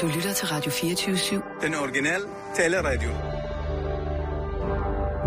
Du lytter til Radio 24-7. Den originale taleradio.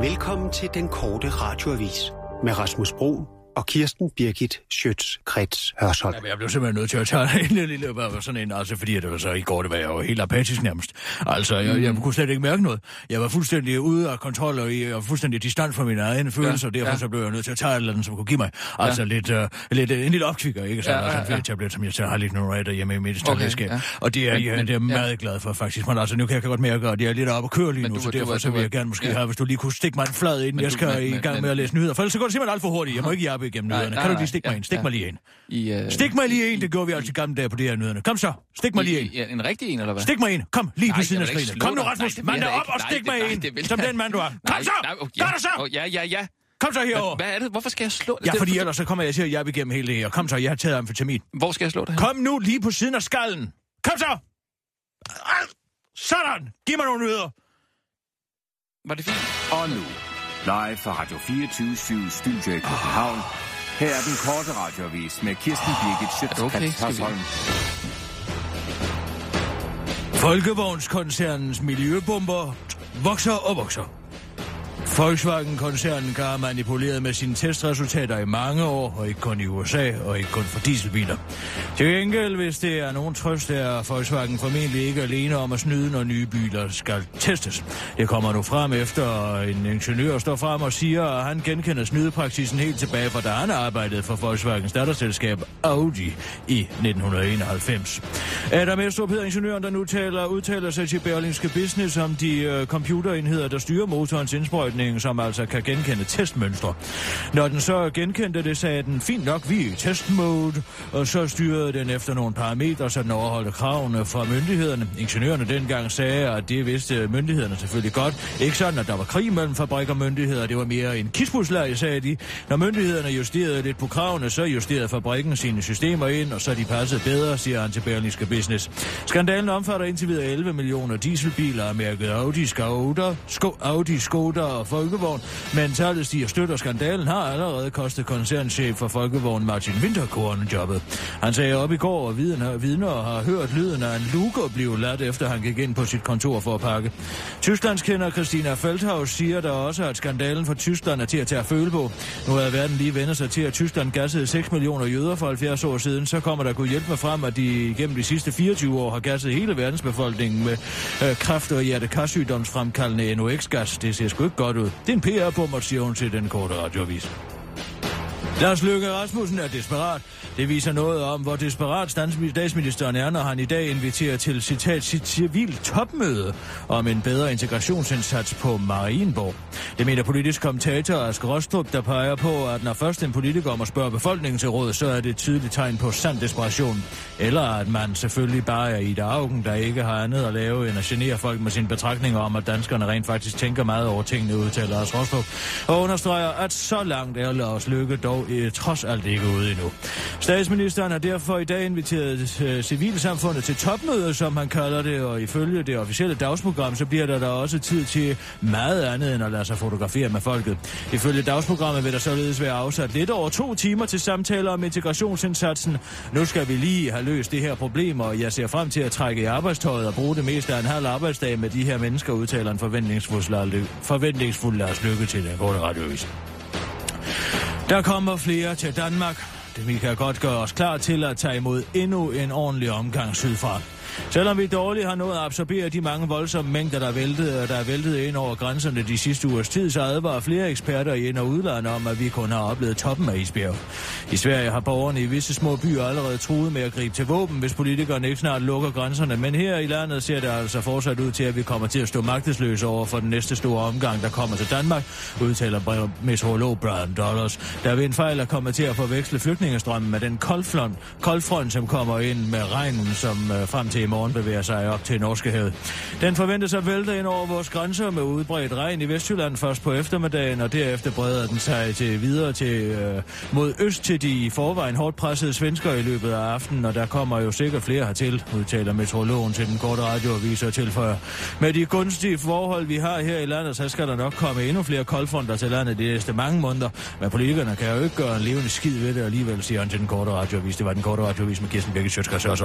Velkommen til den korte radioavis med Rasmus Bro og Kirsten Birgit Schøtz-Krets Hørsholm. Jamen, jeg blev simpelthen nødt til at tage en lille, bare sådan en, altså fordi det var så i går, det var jeg jo helt apatisk nærmest. Altså, jeg, jeg kunne slet ikke mærke noget. Jeg var fuldstændig ude af kontrol, og jeg var fuldstændig distant fra mine egne følelser, og derfor ja. så blev jeg nødt til at tage et eller andet, som kunne give mig altså Ja. lidt, uh, lidt, uh, en lille opkvikker, ikke? Så Ja, ja, ja, ja, ja. ja. en tablet, som jeg tager har lidt nu hjemme i mit Okay, ja. Og det er, Men- det er jeg ja. meget glad for, faktisk. Men altså, nu kan jeg godt mærke, at jeg er lidt oppe at køre lige nu, du så du derfor var- så du vil jeg gerne måske ja. have, hvis du lige kunne stikke mig en flad ind, jeg du- skal i gang med at læse nyheder, for ellers så går det simpelthen alt for hurtigt. Jeg må ikke jappe igennem Nej, nyhederne. nej, Kan du lige stikke mig ja, ind? Stik ja. mig lige ind. I, uh, Stik mig lige en, det gjorde vi altid gamle dage på det her nyhederne. Kom så, stik mig lige i, en. i, en rigtig en, eller hvad? Stik mig ind. Kom, lige Nej, på siden af skrinet. Kom nu. Rasmus. Mand dig op og stik mig ind. vil Som den mand, du er. Kom så. Gør så. Ja, ja, ja. Kom så herover. Hvad er det? Hvorfor skal jeg slå Ja, Det- fordi ellers så kommer jeg til at jappe igennem hele det her. Kom så, jeg har taget amfetamin. Hvor skal jeg slå det her? Kom nu lige på siden af skallen. Kom så. Sådan. Giv mig nogle nyheder. Var det fint? Og nu, live fra Radio 24 Studio i København. Her er den korte radiovis med Kirsten Birgit det okay? Folkevognskoncernens miljøbomber vokser og vokser. Volkswagen-koncernen har manipuleret med sine testresultater i mange år, og ikke kun i USA, og ikke kun for dieselbiler. Til gengæld, hvis det er nogen trøst, er Volkswagen formentlig ikke alene om at snyde, når nye biler skal testes. Det kommer nu frem efter en ingeniør står frem og siger, at han genkender snydepraksisen helt tilbage fra da han arbejdede for Volkswagens datterselskab Audi i 1991. Adam Estrup hedder ingeniøren, der nu taler, udtaler sig til Berlingske Business om de øh, computerenheder, der styrer motorens indsprøjtning, som altså kan genkende testmønstre. Når den så genkendte det, sagde den, fint nok, vi er i testmode, og så styrede den efter nogle parametre, så den overholdte kravene fra myndighederne. Ingeniørerne dengang sagde, at det vidste myndighederne selvfølgelig godt. Ikke sådan, at der var krig mellem fabrik og myndigheder, det var mere en kisbuslag, sagde de. Når myndighederne justerede lidt på kravene, så justerede fabrikken sine systemer ind, og så de passede bedre, siger han til Berlingske Business. Skandalen omfatter indtil videre 11 millioner dieselbiler af mærket Audi, Skoda, Audi, Skoda og Folkevogn, men tallet stiger støt, og skandalen har allerede kostet koncernchef for Folkevogn Martin Winterkorn jobbet. Han sagde op i går, at vidner, vidner har hørt lyden af en luker blive ladt, efter han gik ind på sit kontor for at pakke. Tysklands kender Christina Feldhaus siger der også, at skandalen for Tyskland er til at tage at føle på. Nu er verden lige vendt sig til, at Tyskland gassede 6 millioner jøder for 70 år siden. Så kommer der kunne hjælpe mig frem, at de gennem de sidste 24 år har gasset hele verdensbefolkningen med øh, kræft- og hjertekarsygdomsfremkaldende NOx-gas. Det ser sgu ikke godt godt ud. Det er en PR-bummer, siger hun til den korte radiovis. Lars Løkke Rasmussen er desperat. Det viser noget om, hvor desperat statsministeren er, når han i dag inviterer til citat sit civil topmøde om en bedre integrationsindsats på Marienborg. Det mener politisk kommentator Asger Rostrup, der peger på, at når først en politiker må spørge befolkningen til råd, så er det et tydeligt tegn på sand desperation. Eller at man selvfølgelig bare er i Augen, der ikke har andet at lave end at genere folk med sine betragtninger om, at danskerne rent faktisk tænker meget over tingene, udtaler Lars Rostrup. Og understreger, at så langt er Lars Løkke dog eh, trods alt ikke ude endnu. Statsministeren har derfor i dag inviteret øh, civilsamfundet til topmøde, som han kalder det, og ifølge det officielle dagsprogram, så bliver der da også tid til meget andet end at lade sig fotografere med folket. Ifølge dagsprogrammet vil der således være afsat lidt over to timer til samtaler om integrationsindsatsen. Nu skal vi lige have løst det her problem, og jeg ser frem til at trække i arbejdstøjet og bruge det meste af en halv arbejdsdag med de her mennesker, udtaler en forventningsfuld, Lars Lykke til den korte radiovis. Der kommer flere til Danmark. Det vi kan godt gøre os klar til at tage imod endnu en ordentlig omgang sydfra. Selvom vi dårligt har nået at absorbere de mange voldsomme mængder, der er væltet, øh, der er væltet ind over grænserne de sidste ugers tid, så advarer flere eksperter i ind- og udlandet om, at vi kun har oplevet toppen af isbjerg. I Sverige har borgerne i visse små byer allerede truet med at gribe til våben, hvis politikerne ikke snart lukker grænserne. Men her i landet ser det altså fortsat ud til, at vi kommer til at stå magtesløse over for den næste store omgang, der kommer til Danmark, udtaler meteorolog Brian Dollars. Der ved en fejl er kommet til at forveksle flygtningestrømmen med den koldfront, koldfront som kommer ind med regnen, som øh, frem til i morgen bevæger sig op til Norskehavet. Den forventes at vælte ind over vores grænser med udbredt regn i Vestjylland først på eftermiddagen, og derefter breder den sig til videre til, øh, mod øst til de i forvejen hårdt pressede svensker i løbet af aftenen, og der kommer jo sikkert flere hertil, udtaler meteorologen til den korte radioavis og tilføjer. Med de gunstige forhold, vi har her i landet, så skal der nok komme endnu flere koldfronter til landet de næste mange måneder, men politikerne kan jo ikke gøre en levende skid ved det alligevel, siger han til den korte radioavis. Det var den korte radioavis med Kirsten Birgit Sjøtskrets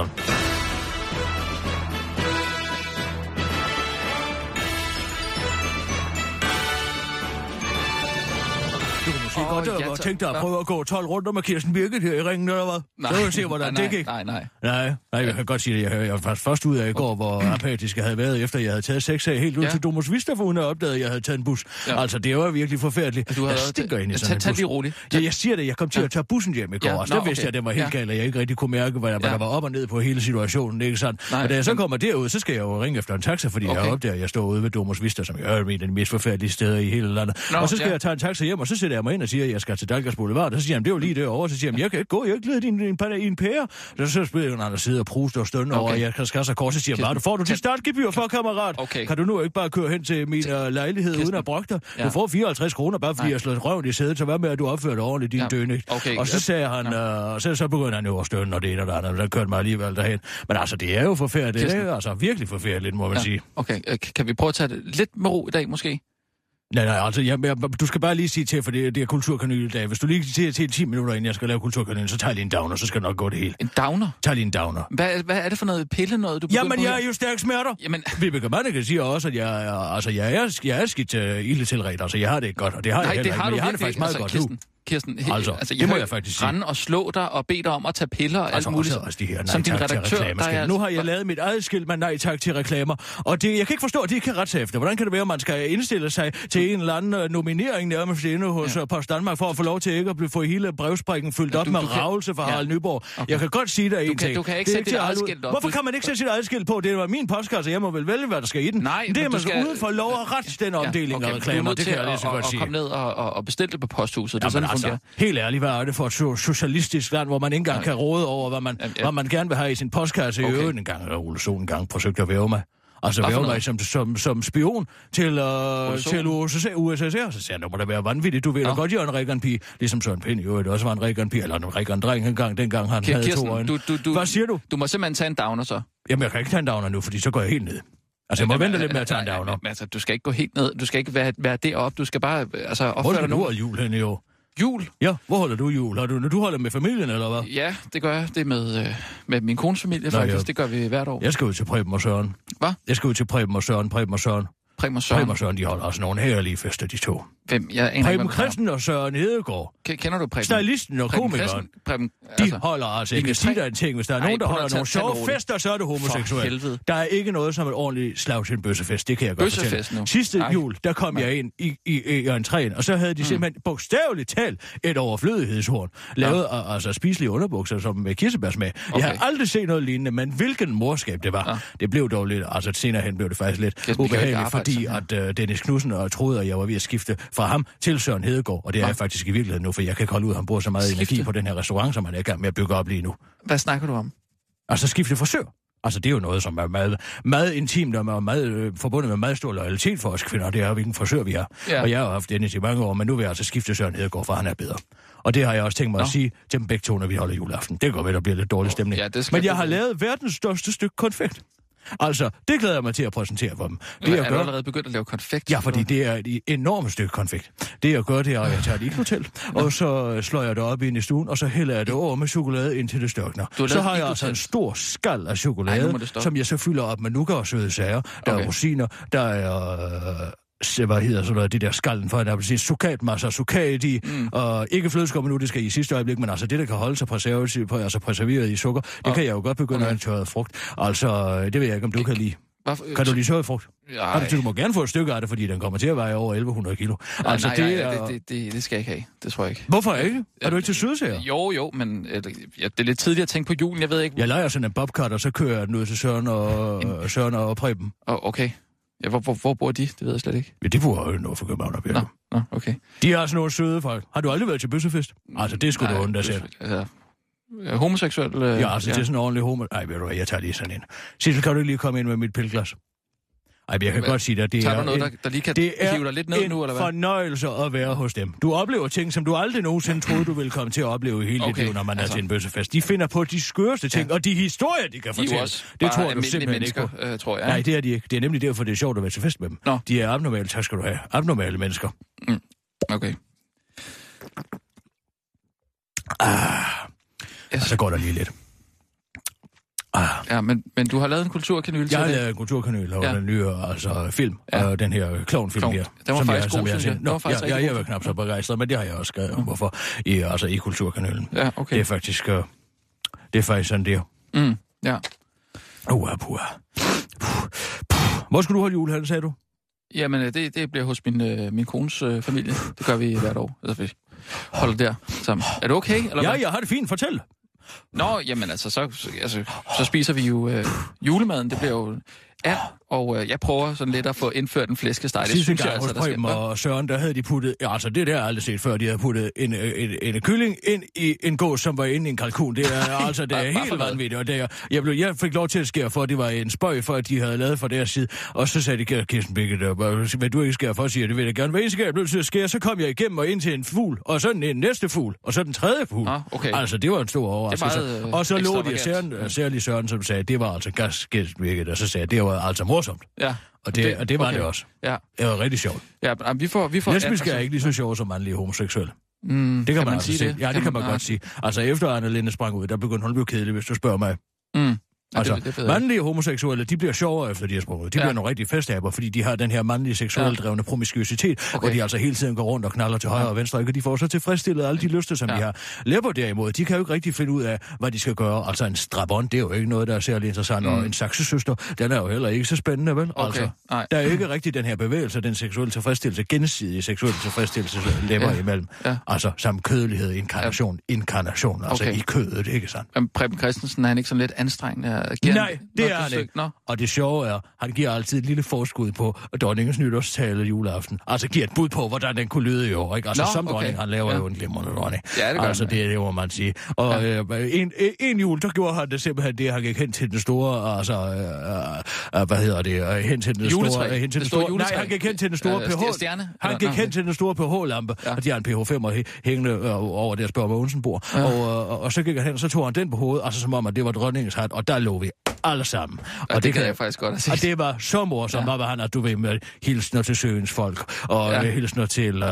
Åh, godt at tak. tænke dig at prøve at gå 12 runder med Kirsten Birgit her i ringen, eller hvad? Nej, Så vil vi se, hvordan nej, det gik. Nej, nej. Nej, nej, jeg kan godt sige det. Jeg, jeg var faktisk først ud af i går, hvor apatisk jeg havde været, efter jeg havde taget seks af helt ud Ja. til Domus Vista, for hun havde opdaget, at jeg havde taget en bus. Ja. Altså, det var virkelig forfærdeligt. Du har jeg stinker ind i Tag- sådan en tag bus. lige roligt. Ja, jeg siger det, jeg kom til at tage bussen hjem i går, og så vidste jeg, at det var helt galt, og jeg ikke rigtig kunne mærke, hvad, der var op og ned på hele situationen, ikke sandt? Og da jeg så kommer derud, så skal jeg jo ringe efter en taxa, fordi jeg opdager, at jeg står ude ved Domus Vista, som jeg er en af de mest forfærdelige steder i hele landet. Og så skal jeg tage en taxa hjem, og så sætter jeg mig ind og siger, at jeg skal til Dalgas Boulevard, så siger han, det er jo lige derovre, så siger han, jeg kan ikke gå, jeg kan ikke lede din, din, din, pære. Så, så spiller han, og sidder og pruster og stønner okay. over, jeg kan skaffe sig kort, så siger han, "Hvad, får du dit startgebyr for, kammerat? Okay. Kan du nu ikke bare køre hen til min uh, lejlighed Kirsten. uden at brokke dig? Du Ja. får 54 kroner, bare fordi Nej. jeg slår røven i sædet, så hvad med, at du opfører dig ordentligt, din Ja. dønning? Okay, Og så ja. sagde han, øh, og så, så begyndte han jo at stønne, og det ene og det andet, der kørte mig alligevel derhen. Men altså, det er jo forfærdeligt, er altså virkelig forfærdeligt, må man Ja. sige. Okay, øh, kan vi prøve at tage det lidt med ro i dag, måske? Nej, nej, altså, jeg, jeg, du skal bare lige sige til, for det, det er kulturkanal i dag. Hvis du lige siger til 10 minutter, inden jeg skal lave kulturkanalen, så tager jeg lige en downer, så skal det nok gå det hele. En downer? Tag lige en downer. Hvad, hvad er det for noget pille noget, du Jamen, jeg er jo stærk smerter. Jamen, Vibeke Manneke siger også, at jeg, altså, jeg er, jeg er skidt uh, ildetilret. Altså, jeg har det ikke godt, og det har jeg nej, heller det ikke, har men du jeg har det faktisk ikke. meget altså, godt Kirsten, nu. Kirsten, Altså, altså, det jeg må jeg faktisk sige. rende og slå dig og bede dig om at tage piller og alt Altså muligt. også, også de her nej Som din redaktør, der er Nu har jeg lavet mit eget skilt med nej tak til reklamer, og det, jeg kan ikke forstå, at de ikke kan rette sig efter. Hvordan kan det være, at man skal indstille sig til en eller anden øh, nominering nærmest inde hos Ja. ja. Post Danmark for at få lov til ikke at blive, få hele brevsprækken fyldt Ja, op du- med du ravelse fra Ja. Harald Nyborg. Okay. Jeg kan godt sige dig en ting. du kan ikke Det sætte dit eget skilt op. Hvorfor kan man ikke sætte sit eget skilt på? Det var min postkasse, jeg må vel vælge, hvad der skal i den. Nej, det er man skal uden for lov og ret, den omdeling af reklamer. Er Det kan jeg lige så godt sige. komme ned og, bestille det på posthuset. Det er sådan, det altså, fungerer. helt ærligt, hvad er det for et so- socialistisk land, hvor man ikke engang Nej. kan råde over, hvad man, Jamen, ja. hvad man gerne vil have i sin postkasse. Okay. I øvrigt en gang, Ole Sohn en gang forsøgte at væve mig. Altså væve mig som, som, som spion til, Sohn? til USSR, USSR. Så siger jeg, nu må det være vanvittigt. Du ved da Nå. godt, jeg er en Reagan-pige. Ligesom Søren Pind i øvrigt også var en Reagan-pige. Eller en Reagan-dreng engang, dengang han Kir- havde to Kirsten, øjne. du, du, du, Hvad siger du? Du må simpelthen tage en downer så. Jamen, jeg kan ikke tage en downer nu, fordi så går jeg helt ned. Altså, jeg må vente lidt med at tage en nej, downer. men Altså, du skal ikke gå helt ned. Du skal ikke være, være deroppe. Du skal bare altså, Hvor opføre dig nu. holde jul henne år? Jul? Ja, hvor holder du jul? Har du, du holder med familien, eller hvad? Ja, det gør jeg. Det er med, øh, med min kones familie, Nå, faktisk. ja. Det gør vi hvert år. Jeg skal ud til Preben og Søren. Hvad? Jeg skal ud til Preben og Søren, Preben og Søren. Preben og Søren. Preben og Søren, de holder også nogle herlige fester, de to. Hvem? Jeg aner ikke, Preben. Christen og Søren Hedegaard, Ke- Kender du Preben? stylisten og Preben komikeren? Preben, de altså, holder altså, jeg linje kan sige dig en ting, hvis der er Ej, nogen, der holder nogle sjove fester, så er det homoseksuelt. Der er ikke noget som et ordentligt slag til en bøssefest, det kan jeg godt Bøssefest fortælle. nu? Sidste Nej. jul, der kom jeg ind i, i, i, i entréen, og så havde de simpelthen bogstaveligt talt et overflødighedshorn, lavet af altså spiselige underbukser som med kirsebærsmag. Jeg Okay. har aldrig set noget lignende, men hvilken morskab det var. Ja. Det blev dog lidt, altså senere hen blev det faktisk lidt ikke ubehageligt, fordi at uh, Dennis Knudsen og troede, at jeg var ved at skifte fra ham til Søren Hedegaard, og det er jeg faktisk i virkeligheden nu, for jeg kan ikke holde ud, at han bruger så meget Skifte? energi på den her restaurant, som han er i gang med at bygge op lige nu. Hvad snakker du om? Altså skifte frisør. Altså det er jo noget, som er meget, meget intimt og meget, øh, forbundet med meget stor loyalitet for os kvinder. Det er, hvilken frisør vi har. Ja. Og jeg har haft Dennis i mange år, men nu vil jeg altså skifte Søren Hedegaard, for han er bedre. Og det har jeg også tænkt mig Nå. at sige til dem begge to, når vi holder juleaften. Det går ved, der bliver lidt dårlig stemning. Ja, det men jeg har lavet verdens største stykke konfekt. Altså, det glæder jeg mig til at præsentere for dem. Det er jeg du gør, allerede begyndt at lave konfekt? Ja, fordi det er et enormt stykke konfekt. Det jeg gør, det er, at jeg tager et iglotel, og så slår jeg det op ind i stuen, og så hælder jeg det over med chokolade indtil det størkner. Du har Så har jeg altså en stor skal af Ej, chokolade, stoppe. som jeg så fylder op med nougat og søde sager. Der Okay. er rosiner, der er... Øh, hvad hedder sådan noget, det der skallen for en appelsin, sukatmasser, sukat i, mm. og ikke flødeskum nu, det skal i sidste øjeblik, men altså det, der kan holde sig præservativ, altså præserveret i sukker, det Og- kan jeg jo godt begynde okay. at tørret frugt. Altså, det ved jeg ikke, om du kan lide. Hvorfor? Kan du lide tørret frugt? Nej, du må gerne få et stykke af det, fordi den kommer til at veje over 1100 kilo. nej, Altså, nej, det nej, er... det, det, det, det skal jeg ikke have. Det tror jeg ikke. Hvorfor ikke? Er du ikke til sødsager? Jo, jo, men øh, ja, det er lidt tidligt at tænke på julen. Jeg ved ikke... Jeg leger sådan en bobcat, og så kører jeg den ud til Søren og, Søren og Preben. Oh, okay. Ja, hvor, hvor, hvor bor de? Det ved jeg slet ikke. Ja, det bor jo noget for København op Nå, nå, okay. De er altså nogle søde folk. Har du aldrig været til bøssefest? Altså, det skulle du undre selv. Øh, homoseksuel... Øh, Ja, altså, det er sådan en ordentlig homo... Ej, ved du hvad, jeg tager lige sådan en. Sissel, kan du ikke lige komme ind med mit pilglas? Ej, men jeg kan Hvad? godt sige dig, det er noget, en, der, der lige kan det er dig lidt ned en nu, eller hvad? fornøjelse at være hos dem. Du oplever ting, som du aldrig nogensinde troede, du ville komme til at opleve i hele dit Okay, liv, når man altså. er til en bøssefest. De finder på de skørste ting, og de historier, de kan De er fortælle. jo også det tror du simpelthen ikke på. øh, tror jeg. Nej, det er de ikke. Det er nemlig derfor, det er sjovt at være til fest med dem. Nå. De er abnormale, tak skal du have. Abnormale mennesker. Okay. Og så går der lige lidt. Ah, Ja, men, men du har lavet en kulturkanyle til jeg har lavet en kulturkanal over Ja. den nye altså, film, Ja. og den her klovnfilm Klovn. her. Den var faktisk jeg, god, jeg synes jeg. Den var Nå, faktisk ja, jeg god. var knap så begejstret, men det har jeg også skrevet om, hvorfor, i, altså i kulturkanalen. Ja, okay. Det er faktisk, uh, det er faktisk sådan, det er. Mm, ja. Uh, puh. Hvor skal du holde jul, han, sagde du? Jamen, øh, det, det bliver hos min, øh, min kones øh, familie. Det gør vi hvert år. Altså, vi holder der sammen. Er du okay? Eller Ja, hvad? jeg har det fint. Fortæl. Nå, jamen altså, så, altså, så spiser vi jo øh, julemaden. Det bliver jo and, og øh, jeg prøver sådan lidt at få indført en flæskesteg. Det Sidste synes jeg gang altså, hos der skal. Og Søren, der havde de puttet... Ja, altså, det der har jeg aldrig set før. De havde puttet en, en, en, en kylling ind i en gås, som var inde i en kalkun. Det er altså det er helt vanvittigt. Og det er, jeg, blev, jeg fik lov til at skære for, at det var en spøj for, at de havde lavet fra deres side. Og så sagde de, Kirsten øh, hvad du ikke skære for, siger jeg, det vil jeg gerne. Hver eneste gang, jeg blev til at skære, så kom jeg igennem og ind til en fugl, og så den næste fugl, og så den tredje fugl. Nå, okay. Altså, det var en stor overraskelse. meget, øh, og så lå de. Søren, særlig Søren, som sagde, det var altså gas, Kirsten Birgit, og så sagde jeg, det var altså morsomt. Ja. Og det, og det var det også. Ja, Det var rigtig sjovt. ja men, vi får... Vi får Lesbiske ja, er ikke lige så sjove som mandlige homoseksuelle. Mm, Det kan, man, man altså sige det? Ja, det kan man nej. godt sige. Altså, efter Anne Linde sprang ud, der begyndte hun at blive kedelig, hvis du spørger mig. Mm. Ja, Altså, det, det mandlige homoseksuelle, de bliver sjovere efter de har sprunget. De Ja. bliver nogle rigtige festaber, fordi de har den her mandlige seksuelt Ja. drevne promiskuitet, okay. Hvor de altså hele tiden går rundt og knaller til højre og venstre, ikke? De får så tilfredsstillet alle de lyster, som Ja. de har. Læber derimod, de kan jo ikke rigtig finde ud af, hvad de skal gøre. Altså, en strabon, det er jo ikke noget, der er særlig interessant, mm. og en saksesøster, den er jo heller ikke så spændende, vel? Okay, Altså, nej. der er jo ikke rigtig den her bevægelse, den seksuelle tilfredsstillelse, gensidige seksuelle tilfredsstillelse, læber Ja. imellem. Ja. Altså, samkødelighed, inkarnation, inkarnation, altså Okay. i kødet, ikke sandt? Men Preben Christensen, er han ikke sådan lidt anstrengende? Giver Nej, han- det er han ikke. Nå, Og det sjove er, han giver altid et lille forskud på dronningens nytårstale juleaften. Altså giver et bud på, hvordan den kunne lyde i år. Ikke? Altså Nå, som okay. dronning, han laver Ja. jo en glimrende dronning. Ja, det gør Altså han, det, det må man sige. Og ja. øh, en, en jul, der gjorde han det simpelthen det, han gik hen til den store, altså, øh, øh, hvad hedder det, øh, hen til den Juletræ. store, øh, hen til den store store, nej, juletræ. han gik hen til den store Øh, PH. stjerne? Han gik nå, hen okay. til den store PH-lampe, Ja. og de har en PH5 hæ- hængende øh, over deres Børge Mogensen-bord. Ja. Og, øh, og, og, så gik han hen, og så tog han den på hovedet, altså som om, at det var dronningens hat, og der lå vi alle sammen. ja, det, det kan jeg faktisk godt have. Og det var så morsomt, ja. var han, at du ved med hilsner til søens folk, og Ja. ja. hilsner til, uh,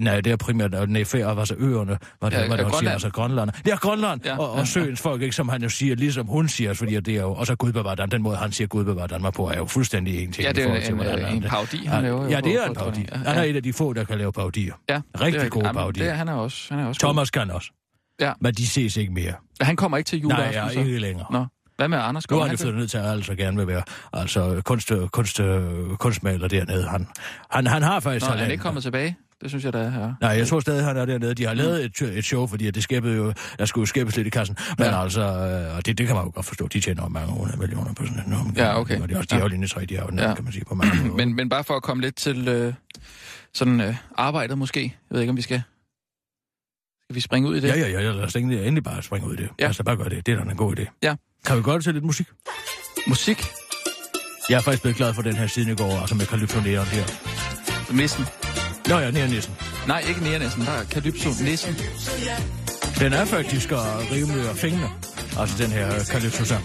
nej, det er primært, nej, færre var så øerne, var det, Ja, ja, var det, hun siger, Grønland. altså Grønland. Det er Grønland, Ja, ja, og, og ja, søens folk, ikke, som han jo siger, ligesom hun siger, fordi det er jo, og så Gud bevarer Danmark, den måde, han siger Gud bevarer Danmark på, er jo fuldstændig en ting. Ja, det er forhold til, en, øh, han- en parodi, han Ja, laver jo Ja, det er en. Ja, Han er ja. et af de få, der kan lave parodier. Ja, Rigtig gode jamen, parodier. Det er, han er også. Thomas kan også. Ja. Men de ses ikke mere. Han kommer ikke til Nej, juleaften, ja, så? ikke længere. Nå. Hvad med Anders? Nu Kommer er han flyttet ned til, han altså gerne vil være altså, kunst, kunst, kunstmaler dernede. Han, han, han har faktisk Nå, er han talent. ikke kommet tilbage? Det synes jeg, der er her. Nej, jeg tror stadig, han er dernede. De har lavet et, et show, fordi at det skæbbede jo, der skulle skæbbes lidt i kassen. Men Ja. ja. altså, øh, og det, det kan man jo godt forstå, de tjener jo mange hundrede millioner på sådan nummer. Ja, okay. Og de, og de har Ja. jo linje 3, de har jo den, Ja. ja. kan man sige, på mange. Men, men bare for at komme lidt til øh, sådan øh, arbejdet måske. Jeg ved ikke, om vi skal... Skal vi springe ud i det? Ja, ja, ja, lad os endelig, endelig bare springe ud i det. Ja. Altså, bare gøre det. Det er da en god idé. Ja. Kan vi det til lidt musik? Musik? Jeg er faktisk blevet glad for den her siden i går, altså med Calypso Neon her. Nissen. Nå ja, Neon Nissen. Nej, ikke Nærenæssen. Der er Calypso Nissen. Den er faktisk uh, rimelig og fængende. Altså den her Calypso sang.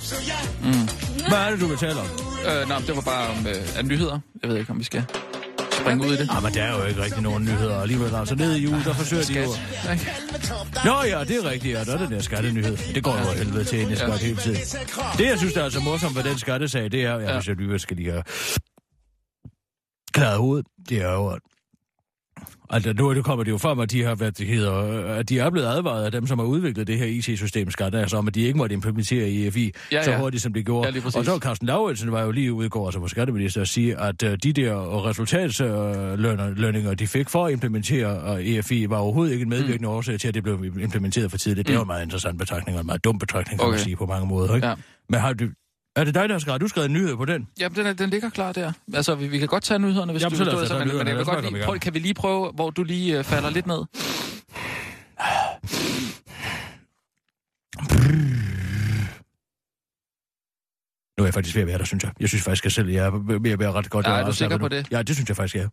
Mm. Hvad er det, du vil tale om? Øh, nej, det var bare om øh, nyheder. Jeg ved ikke, om vi skal springe ud i det. Ah, men der er jo ikke rigtig nogen nyheder alligevel. Altså nede i jul, der forsøger de jo... Nå ja, det er rigtigt, ja. Der er den der skattenyhed. Det går jo helvede til i skat hele tiden. Det, jeg synes, der er så morsomt ved den skattesag, det er, ja, hvis jeg lige skal lige have klaret hovedet, det er jo, at Altså, nu det kommer det jo frem, at de har været, det hedder, at de er blevet advaret af dem, som har udviklet det her IT-system skat, altså om, at de ikke måtte implementere EFI Ja, så ja. hurtigt, som de gjorde. Ja, og så var Carsten Lauritsen var jo lige ude i går, altså på skatteminister, at sige, at uh, de der resultatslønninger, de fik for at implementere uh, EFI, var overhovedet ikke en medvirkende mm. årsag til, at det blev implementeret for tidligt. Det var en meget interessant betragtning, og en meget dum betragtning, kan. Okay. man sige, på mange måder. Ikke? Ja. Men har du, er det dig, der har skrevet? Du skrevet en nyhed på den? Jamen, den, er, den ligger klar der. Altså, vi, vi kan godt tage nyhederne, hvis Jamen, du tage det. Men, men jeg vil godt lige, prøv, kan vi lige prøve, hvor du lige øh, falder lidt ned? Nu er jeg faktisk ved at være der, synes jeg. Jeg synes faktisk, at selv jeg er ved at være ret godt. Ja, er du sikker på det? Ja, det synes jeg faktisk, jeg er.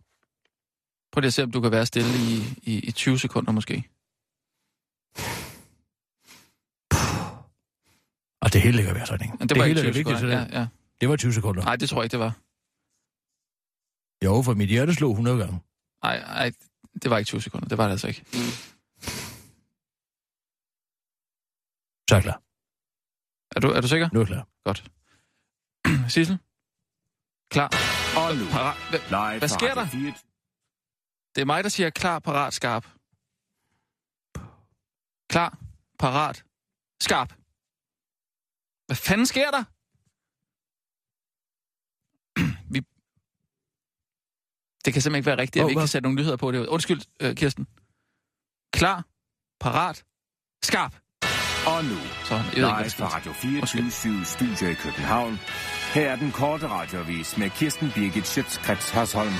Prøv lige at se, om du kan være stille i, i, i 20 sekunder måske. Og det hele ligger ved sådan, ikke? Men det var hele ikke er 20 vigtigt, sekunder. så det, Ja, ja. det var 20 sekunder. Nej, det tror jeg ikke, det var. Jo, for mit hjerte slog 100 gange. Nej, nej, det var ikke 20 sekunder. Det var det altså ikke. Så er jeg klar. Er du, er du sikker? Nu er jeg klar. Godt. Sissel? Klar. Og nu, Parat. Hvad, live hvad sker der? 24 Det er mig, der siger klar, parat, skarp. Klar, parat, skarp. Hvad fanden sker der? Vi... Det kan simpelthen ikke være rigtigt, at Åh, vi ikke kan sætte nogle nyheder på det. Undskyld, øh, Kirsten. Klar, parat, skarp. Og nu, Så, jeg ikke, live sker. fra Radio 24 Studio i København. Her er den korte radiovis med Kirsten Birgit Schøtzgrads Hasholm.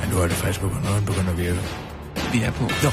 Ja, nu er det faktisk begyndt, noget begynder at virke. Vi er på. Nå.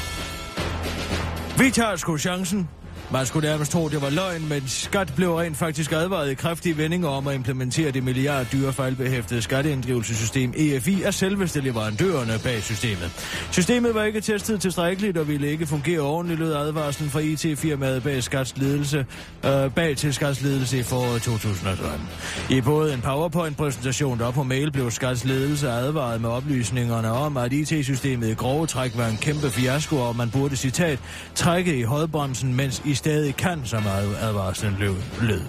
Vi tager sgu chancen. Man skulle nærmest tro, det var løgn, men skat blev rent faktisk advaret i kraftige vendinger om at implementere det milliard dyre fejlbehæftede skatteinddrivelsessystem EFI af selveste leverandørerne bag systemet. Systemet var ikke testet tilstrækkeligt og ville ikke fungere ordentligt, lød advarslen fra IT-firmaet bag Skats ledelse, øh, bag til Skats ledelse i foråret 2013. I både en PowerPoint-præsentation og på mail blev Skats ledelse advaret med oplysningerne om, at IT-systemet i grove træk var en kæmpe fiasko, og man burde, citat, trække i håndbremsen, mens I stadig kan, som ad- advarslen lød. lød.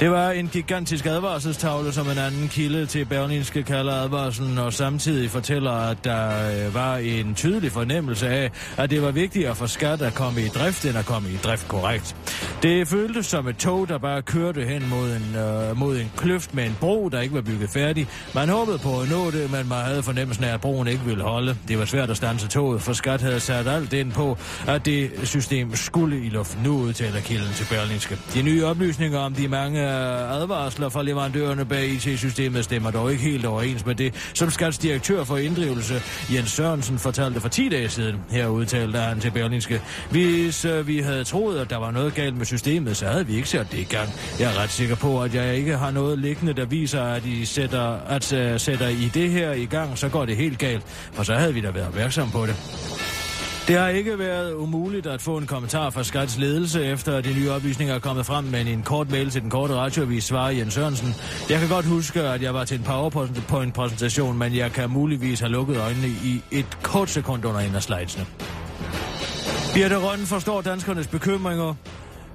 Det var en gigantisk advarselstavle, som en anden kilde til Berlinske kalder advarslen, og samtidig fortæller, at der øh, var en tydelig fornemmelse af, at det var vigtigere for skat at komme i drift, end at komme i drift korrekt. Det føltes som et tog, der bare kørte hen mod en, øh, mod en kløft med en bro, der ikke var bygget færdig. Man håbede på at nå det, men man havde fornemmelsen af, at broen ikke ville holde. Det var svært at stanse toget, for skat havde sat alt ind på, at det system skulle i luften. Nu udtaler kilden til Berlingske. De nye oplysninger om de mange øh, advarsler fra leverandørerne bag IT-systemet stemmer dog ikke helt overens med det, som Skats direktør for inddrivelse, Jens Sørensen, fortalte for 10 dage siden. Her udtalte han til Berlingske, Hvis øh, vi havde troet, at der var noget galt med systemet, så havde vi ikke sat det i gang. Jeg er ret sikker på, at jeg ikke har noget liggende, der viser, at I sætter, at, uh, sætter I det her i gang, så går det helt galt. For så havde vi da været opmærksom på det. Det har ikke været umuligt at få en kommentar fra Skats ledelse, efter de nye oplysninger er kommet frem, men i en kort mail til den korte radioavis svarer Jens Sørensen. Jeg kan godt huske, at jeg var til en PowerPoint-præsentation, men jeg kan muligvis have lukket øjnene i et kort sekund under en af slidesene. Birte Rønne forstår danskernes bekymringer.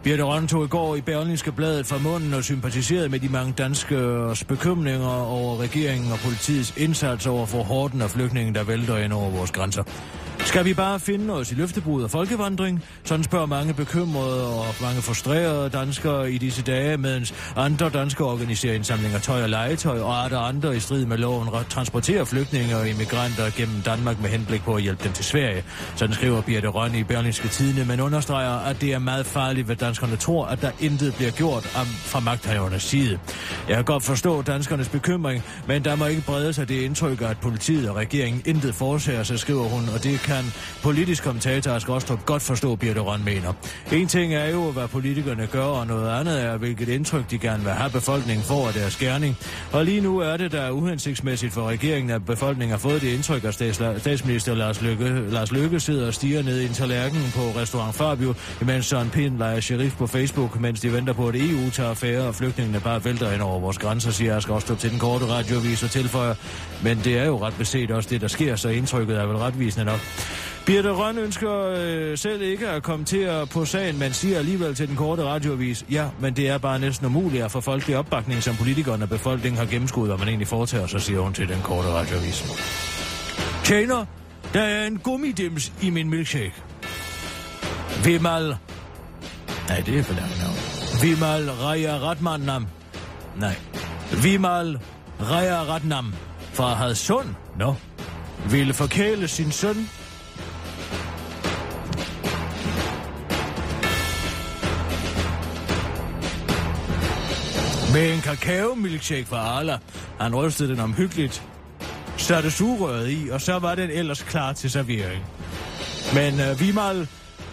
Birte Rønne tog i går i Berlingske Bladet fra munden og sympatiserede med de mange danskers bekymringer over regeringen og politiets indsats over for hården af flygtninge, der vælter ind over vores grænser. Skal vi bare finde os i løftebrud og folkevandring? Sådan spørger mange bekymrede og mange frustrerede danskere i disse dage, mens andre danskere organiserer indsamling af tøj og legetøj, og andre andre i strid med loven transporterer flygtninge og immigranter gennem Danmark med henblik på at hjælpe dem til Sverige. Sådan skriver Birte Rønne i Berlingske Tidene, men understreger, at det er meget farligt, hvad danskerne tror, at der intet bliver gjort om, fra magthavernes side. Jeg kan godt forstå danskernes bekymring, men der må ikke brede sig det indtryk, at politiet og regeringen intet foretager sig, skriver hun, og det kan politisk kommentator Asger Ostrup godt forstå, Birte Røn mener. En ting er jo, hvad politikerne gør, og noget andet er, hvilket indtryk de gerne vil have befolkningen får af deres gerning. Og lige nu er det, der er uhensigtsmæssigt for regeringen, at befolkningen har fået det indtryk, at statsminister Lars Løkke, Lars Løkke sidder og stiger ned i en tallerken på restaurant Fabio, imens Søren Pind leger sheriff på Facebook, mens de venter på, at EU tager affære, og flygtningene bare vælter ind over vores grænser, siger Asger Ostrup til den korte radioavis og tilføjer. Men det er jo ret beset også det, der sker, så indtrykket er vel retvisende nok. Birte Røn ønsker øh, selv ikke at kommentere på sagen, men siger alligevel til den korte radioavis, ja, men det er bare næsten umuligt at få folkelig opbakning, som politikerne og befolkningen har gennemskuet, hvad man egentlig foretager sig, siger hun til den korte radioavis. Tjener, der er en gummidims i min milkshake. Vimal... Nej, det er for langt navn. Vimal Raya Ratmanam. Nej. Vimal Raya Ratnam fra Hadsund. Nå. No. Ville forkæle sin søn Med en kakao-milkshake fra Arla. Han rystede den omhyggeligt, satte sugerøret i, og så var den ellers klar til servering. Men uh, Vimal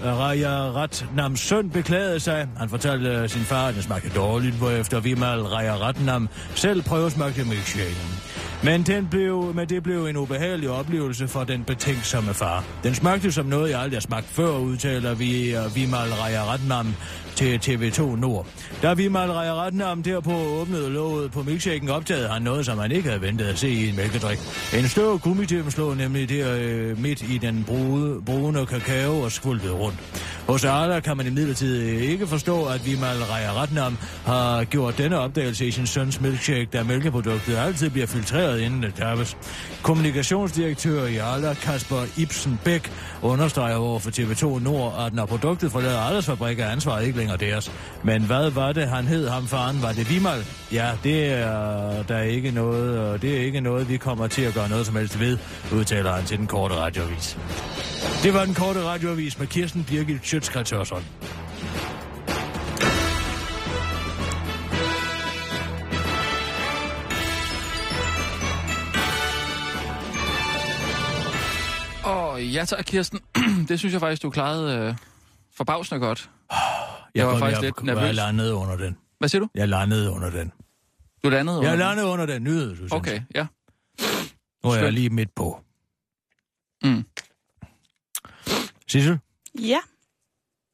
øh, Raja Ratnam søn beklagede sig. Han fortalte øh, sin far, at den smagte dårligt, hvorefter Vimal Raja Ratnam selv prøvesmagte milkshaken. Men, den blev, men det blev en ubehagelig oplevelse for den betænksomme far. Den smagte som noget, jeg aldrig har smagt før, udtaler vi uh, Vimal Rajaratnam til TV2 Nord. Da Vimal Rajaratnam derpå åbnede låget på milkshaken, opdagede han noget, som han ikke havde ventet at se i en mælkedrik. En stor gummitim slog nemlig der øh, midt i den brune, brune kakao og skvulpede rundt. Hos Arla kan man imidlertid øh, ikke forstå, at Vimal Rajaratnam har gjort denne opdagelse i sin søns milkshake, da mælkeproduktet altid bliver filtreret inden det tappes. Kommunikationsdirektør i Arla, Kasper Ibsen Bæk, understreger over for TV2 Nord, at når produktet forlader Arlas fabrik, er ansvaret ikke længere deres. Men hvad var det, han hed ham faren? Var det Vimal? Ja, det er der er ikke noget, og det er ikke noget, vi kommer til at gøre noget som helst ved, udtaler han til den korte radioavis. Det var den korte radioavis med Kirsten Birgit Hørsholm. Åh, ja tak, Kirsten. det synes jeg faktisk, du klarede øh, forbavsende godt. Jeg var faktisk jeg, lidt Jeg nervøs. landede under den. Hvad siger du? Jeg landede under den. Du landede under Jeg den? landede under den nyhed, du Okay, ja. Nu er jeg Skønt. lige midt på. Mm. Sissel, Ja.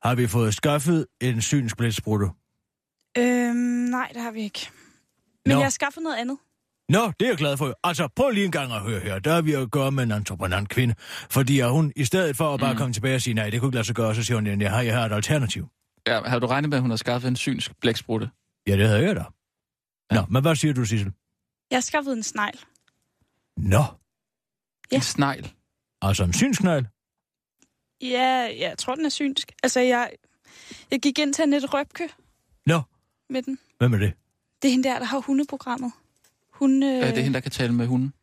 har vi fået skaffet en synsblætsprutte? Øhm, nej, det har vi ikke. Men Nå. jeg har skaffet noget andet. Nå, det er jeg glad for. Altså, prøv lige en gang at høre her. Der har vi at gøre med en entreprenant kvinde. Fordi hun, i stedet for at bare Mm. komme tilbage og sige, nej, det kunne ikke lade sig gøre, så siger hun, jeg har, jeg har et alternativ. Ja. Har du regnet med, at hun har skaffet en synsk blæksprutte? Ja, det havde jeg da. Nå, Ja. men hvad siger du, Sissel? Jeg har skaffet en snegl. Nå, Ja. En snegl. altså en synsknald. Ja, jeg tror, den er synsk. Altså, jeg, jeg gik ind til Annette Røbke Nå, med den. hvem er det? Det er hende der, der har hundeprogrammet. Hun, øh, Øh. Det er hende, der kan tale med hunden.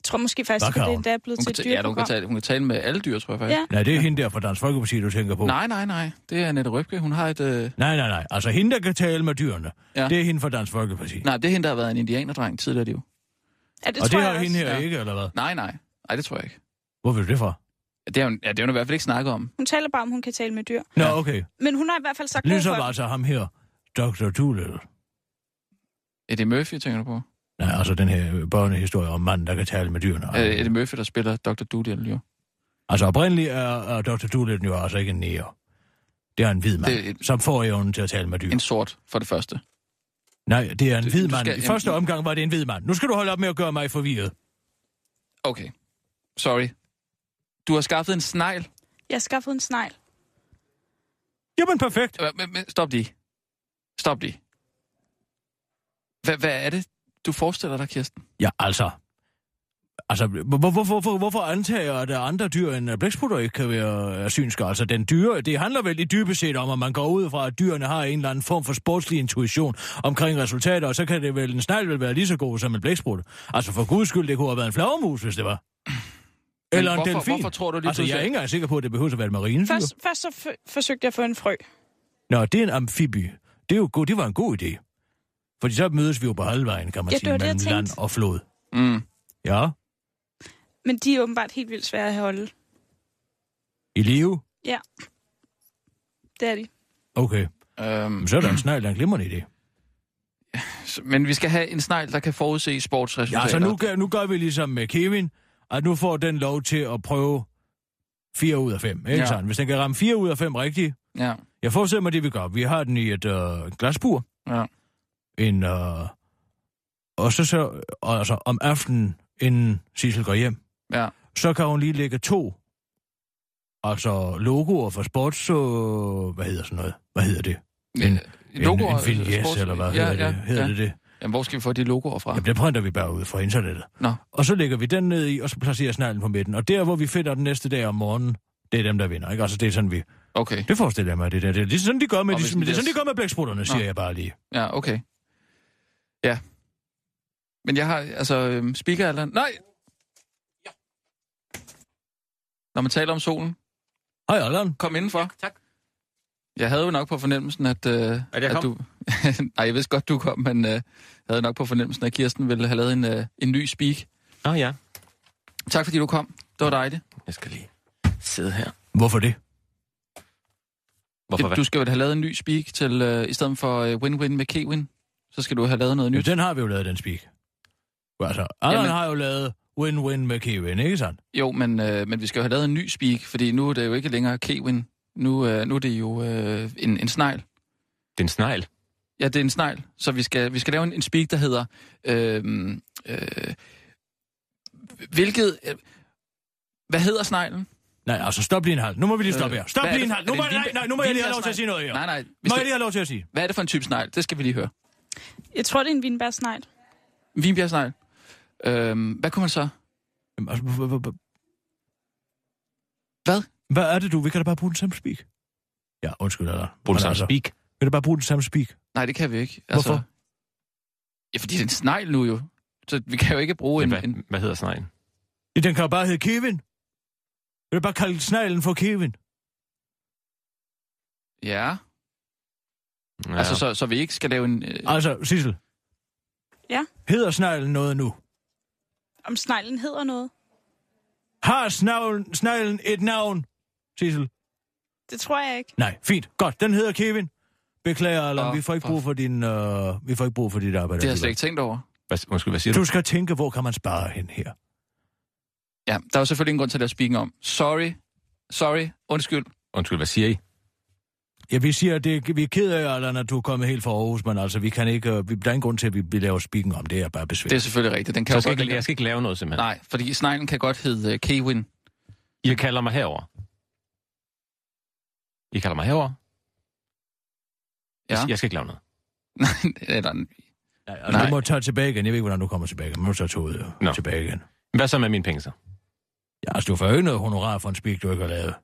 Jeg tror måske faktisk, at det hun? endda er blevet Hun til et ta- ja, hun kan, dyreprogram. tale, hun kan tale med alle dyr, tror jeg faktisk. Ja. Nej, det er hende der fra Dansk Folkeparti, du tænker på. Nej, nej, nej. Det er Nette Røbke. Hun har et... Øh... nej, nej. nej. Altså, hende, der kan tale med dyrene, Ja. det er hende fra Dansk Folkeparti. Nej, det er hende, der har været en indianerdreng tidligere liv. Ja, det og tror det jeg har hende også. her Ja. ikke, eller hvad? Nej, nej. Nej, det tror jeg ikke. Hvor vil du det fra? Det har hun, ja, det har hun i hvert fald ikke snakket om. Hun taler bare om, hun kan tale med dyr. Nå, okay. Men hun har i hvert fald sagt Ligesom altså ham her, Dr. Doolittle. Eddie Murphy, tænker du på? Nej, altså den her børnehistorie om manden, der kan tale med dyrene. Øh, Eddie Murphy, der spiller Dr. Doolittle, jo. Altså oprindeligt er, er Dr. Doolittle jo altså ikke en nære. Det er en hvid mand, Det er et- som får evnen til at tale med dyr. En sort, for det første. Nej, det er en Du- hvid mand. skal- I første jamen- omgang var det en hvid mand. Nu skal du holde op med at gøre mig forvirret. Okay. Sorry. Du har skaffet en snegl. Jeg har skaffet en snegl. Jamen, perfekt. Men, men, stop lige. Stop lige. Hvad, hvad er det, du forestiller dig, Kirsten? Ja, altså... Altså, hvor, hvor, hvor, hvor, hvorfor antager jeg, at der andre dyr end blæksprutter ikke kan være synske? Altså, den dyre, det handler vel i dybest set om, at man går ud fra, at dyrene har en eller anden form for sportslig intuition omkring resultater, og så kan det vel, en snegl vel være lige så god som en blæksprutte. Altså, for guds skyld, det kunne have været en flagermus, hvis det var. Eller en hvorfor, delfin. Hvorfor tror du lige Altså, jeg er ikke engang sikker på, at det behøver at være et marinedyr. Først, først så f- forsøgte jeg at få en frø. Nå, det er en amfibie. Det, er jo god, det var en god idé. Fordi så mødes vi jo på halvvejen, kan man Ja, sige, det var det, mellem land og flod. Mm. Ja, Men de er åbenbart helt vildt svære at holde. i live. Det er de. Okay, Øhm, så er der en snegl, der er en glimrende idé. men vi skal have en snegl, der kan forudse sportsresultater. Ja, så nu, gør- nu gør vi ligesom med Kevin, at nu får den lov til at prøve 4 ud af 5. Ikke Ja. ja. sådan? Hvis den kan ramme 4 ud af 5 rigtigt, Ja, jeg forestiller mig det, vi gør. Vi har den i et øh, glasbur. ja. En, øh, og så, så og, altså, om aftenen, inden Sissel går hjem, ja. så kan hun lige lægge to altså logoer for sports, og, hvad hedder sådan noget? Hvad hedder det? En- Øh, logoer, en, en vignet, sports- eller hvad ja, hedder ja, det? Hedder ja. det det? Jamen, hvor skal vi få de logoer fra? Jamen, det printer vi bare ud fra internettet. Nå. Og så lægger vi den ned i, og så placerer sneglen på midten. Og der, hvor vi finder den næste dag om morgenen, det er dem, der vinder. Ikke? Altså, det er sådan, vi... Okay, Det forestiller jeg mig, det der. Det er lige sådan, de gør med, Og de, er det er- sådan, de gør med blæksprutterne, siger jeg bare lige. ja, okay. Ja. Men jeg har, altså, øhm, speaker eller... Nej! Når man taler om solen, Hej, Allan. kom indenfor. tak. Jeg havde jo nok på fornemmelsen, at, øh, jeg at kom? du... Nej, jeg vidste godt, du kom, men øh, jeg havde nok på fornemmelsen, at Kirsten ville have lavet en, øh, en ny speak. Nå ja, Tak fordi du kom. Det var dejligt. jeg skal lige sidde her. Hvorfor det? Hvorfor Det, hvad? du skal jo have lavet en ny speak til, øh, i stedet for øh, win-win med Kewin, så skal du have lavet noget Ja, nyt. den har vi jo lavet, den speak. Altså, Allan Jamen- har jo lavet win-win med Kevin, ikke sandt? Jo, men, øh, men vi skal jo have lavet en ny speak, fordi nu er det jo ikke længere Kevin. Nu, øh, nu er det jo øh, en, en snegl. Det er en snegl. Ja, det er en snegl. Så vi skal, vi skal lave en, en speak, der hedder... Øh, øh, hvilket... Øh, hvad hedder sneglen? Nej, altså stop lige en halv. Nu må vi lige stoppe Øh, her. Stop lige en det- halv. Nu er må, det en nej, nej, nu må jeg lige have lov til at sige noget her. Nej, nej. Må jeg skal, lige have lov til at sige? hvad er det for en type snegl? Det skal vi lige høre. Jeg tror, det er en vinbærsnegl. En Vinbjergsnegl. Øhm, hvad kunne man så? Jamen, altså, Hvad? Hvad er det, du? Vi kan da bare bruge den samme speak. Ja, undskyld, eller? Brug det samme altså, speak. Vi kan da bare bruge den samme speak. Nej, det kan vi ikke. Hvorfor? Ja, fordi det er en snegl nu jo. Så vi kan jo ikke bruge en... Hvad, en hvad hedder sneglen? Ja, Den kan jo bare hedde Kevin. Vi kan bare kalde sneglen for Kevin. ja, Ja. altså så, så vi ikke skal lave en... Øh, Altså, Sissel. Ja? Hedder sneglen noget nu? Om sneglen hedder noget. Har sneglen, sneglen et navn, Sissel? Det tror jeg ikke. Nej, fint. Godt, den hedder Kevin. Beklager, Allan, Åh, vi får ikke brug for din, øh, vi får ikke brug for dit arbejde. det har jeg slet ikke tænkt over. Hvad, undskyld, hvad siger du? Du skal tænke, hvor kan man spare hen her? Ja, der er jo selvfølgelig ingen grund til at lave speaking om. Sorry. Sorry. Undskyld. Undskyld, hvad siger I? Ja, vi siger, at det, vi er ked af, Allan, at du er kommet helt fra Aarhus, men altså, vi kan ikke, øh, vi, der er ingen grund til, at vi, vi laver speaking om det, er bare besvær. Det er selvfølgelig rigtigt. Den kan jeg skal, godt ikke, jeg skal ikke lave noget simpelthen. Nej, fordi sneglen kan godt hedde uh, Kevin. I kalder mig herover. I kalder mig herover. Ja. Jeg, jeg skal ikke lave noget. Eller, Nej, altså, Nej. du må tage tilbage igen. Jeg ved ikke, hvordan du kommer tilbage. Men du tager toget øh, Nå. tilbage igen. Hvad så med mine penge så? Ja, altså, du får jo ikke noget honorar for en speak, du ikke har lavet.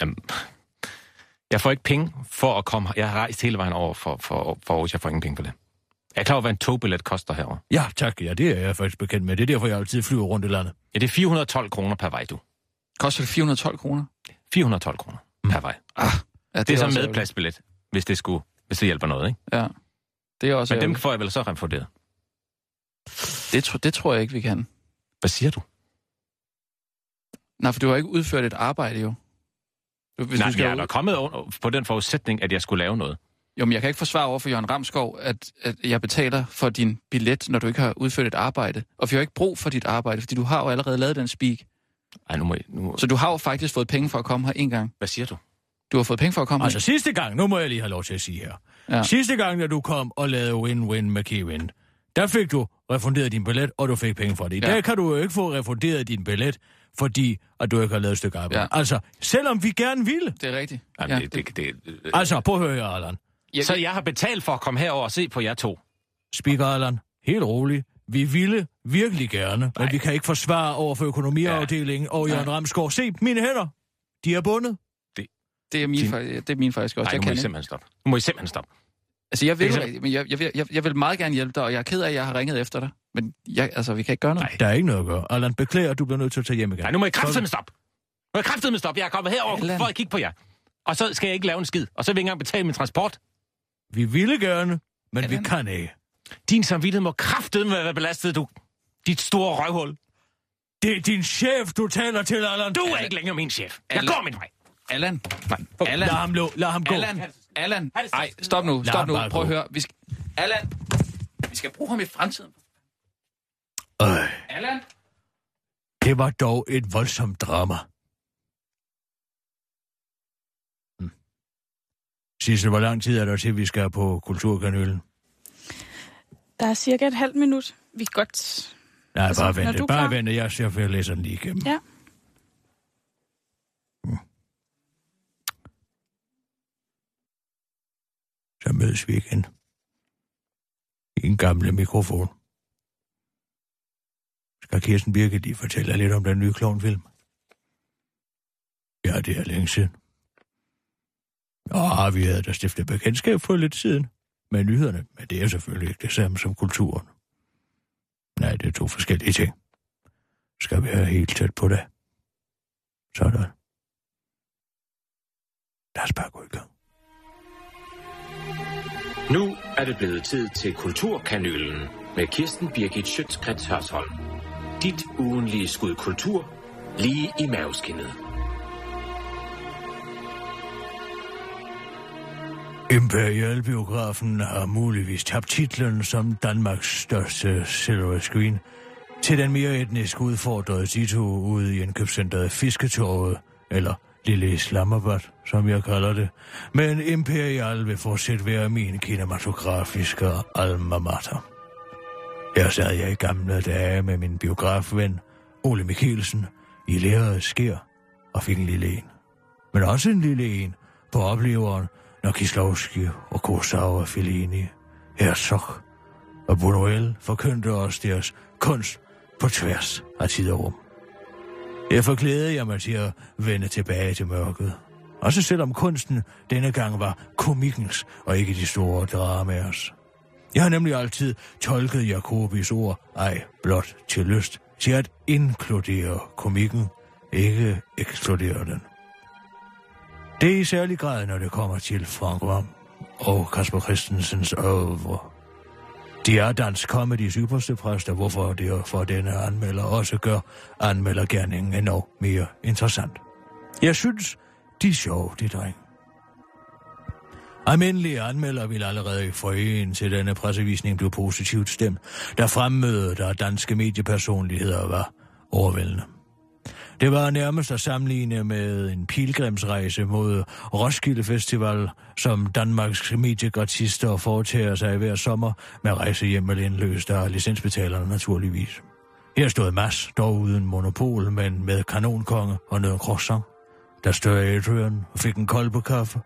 Jamen, jeg får ikke penge for at komme... Jeg har rejst hele vejen over for, for, for Aarhus. Jeg får ingen penge for det. Jeg er klar over, hvad en togbillet koster herover. Ja, tak. Ja, det er jeg faktisk bekendt med. Det er derfor, jeg altid flyver rundt i landet. Ja, det er 412 kroner per vej, du. koster det 412 kroner? 412 kroner per vej. Ah, ja, Det er så med pladsbillet, hvis det skulle, hvis det hjælper noget, ikke? Ja. Det er også Men dem ærgerligt. får jeg vel så refunderet. det, tro, det tror jeg ikke, vi kan. Hvad siger du? Nej, for du har ikke udført et arbejde jo. Hvis Nej, skal jeg er da kommet under- på den forudsætning, at jeg skulle lave noget. Jo, men jeg kan ikke forsvare over for Jørgen Ramskov, at, at jeg betaler for din billet, når du ikke har udført et arbejde. Og vi har ikke brug for dit arbejde, fordi du har jo allerede lavet den speak. Ej, nu må jeg... Nu... Så du har jo faktisk fået penge for at komme her en gang. Hvad siger du? Du har fået penge for at komme Altså her. sidste gang, nu må jeg lige have lov til at sige her. Ja. Sidste gang, da du kom og lavede win-win med Kevin, der fik du refunderet din billet, og du fik penge for det. I Ja. dag kan du jo ikke få refunderet din billet, fordi at du ikke har lavet et stykke arbejde. Ja. Ja. Altså, selvom vi gerne ville. Det er rigtigt. Jamen, ja, det, det, det, det, Altså, prøv at høre Allan. Ja, Så jeg har betalt for at komme herover og se på jer to. Speaker Allan, helt rolig. Vi ville virkelig gerne, men vi kan ikke forsvare over for økonomiafdelingen og Jørgen Ramsgaard. Se, mine hænder, de er bundet. det, er min, Din- det er min faktisk også. Nej, jeg nu må kan I simpelthen stoppe. Nu må I simpelthen stoppe. Altså, jeg vil, rigtigt, men jeg, jeg, vil, jeg, jeg vil meget gerne hjælpe dig, og jeg er ked af, at jeg har ringet efter dig. Men jeg, altså, vi kan ikke gøre noget. Nej, der er ikke noget at gøre. Allan, beklager, at du bliver nødt til at tage hjem igen. Nej, nu må I kraftedeme stoppe. Nu må I kraftedeme stoppe. Jeg er kommet herover Allan. for at kigge på jer. Og så skal jeg ikke lave en skid. Og så vil jeg ikke engang betale min transport. Vi ville gerne, men Allan. vi kan ikke. Din samvittighed må kraftedeme være belastet, du. Dit store røvhul. Det er din chef, du taler til, Allan. Du er ikke længere min chef. Jeg Allan. går min vej. Allan, Nej, Allan, Lad ham, lå, lad ham gå. Allan, Allan. Nej, stop nu, stop nu. Prøv at høre. Vi skal... Allan, vi skal bruge ham i fremtiden. Øh, Allan? det var dog et voldsomt drama. Hm. Sissel, hvor lang tid er der til, vi skal på Kulturkanølen? Der er cirka et halvt minut. Vi kan godt... Nej, Altså, bare vent. Bare klar. vent, jeg ser, for jeg læser den lige igennem. Ja. Så mødes vi igen. I en gamle mikrofon. Skal Kirsten Birke lige fortælle lidt om den nye klovnfilm? Ja, det er længe siden. Ja, vi havde da stiftet bekendtskab for lidt siden med nyhederne, men det er selvfølgelig ikke det samme som kulturen. Nej, det er to forskellige ting. Skal vi høre helt tæt på det? Sådan. Lad os bare gå i gang. Nu er det blevet tid til Kulturkanylen med Kirsten Birgit Schøtzgrads Hørsholm. Dit ugenlige skud kultur lige i maveskinnet. Imperialbiografen har muligvis tabt titlen som Danmarks største silver screen til den mere etnisk udfordrede Tito ude i indkøbscenteret Fisketorvet, eller Lille Islamabad, som jeg kalder det. Men Imperial vil fortsat være min kinematografiske alma mater. Her sad jeg i gamle dage med min biografven, Ole Mikkelsen, i lærerets skær og fik en lille en. Men også en lille en på opleveren, når Kislovski og Kurosawa Fellini, Herzog og Buñuel forkyndte os deres kunst på tværs af tid og rum. Derfor glædede jeg mig til at vende tilbage til mørket. Også selvom kunsten denne gang var komikkens og ikke de store dramaers. Jeg har nemlig altid tolket Jacobis ord, ej blot til lyst, til at inkludere komikken, ikke ekskludere den. Det er i særlig grad, når det kommer til Frank Vam og Kasper Christensens øvre. De er dansk comedys ypperste præster, hvorfor det for denne anmelder også gør anmeldergærningen endnu mere interessant. Jeg synes, de er sjove, de dreng. Almindelige anmelder vil allerede i foreningen til denne pressevisning blive positivt stemt, da fremmødet af danske mediepersonligheder var overvældende. Det var nærmest at sammenligne med en pilgrimsrejse mod Roskilde Festival, som Danmarks mediegratister foretager sig hver sommer med rejse hjem med indløst af licensbetalerne naturligvis. Her stod Mads, dog uden monopol, men med kanonkonge og noget croissant. Der stod Adrian og fik en kold på kaffe.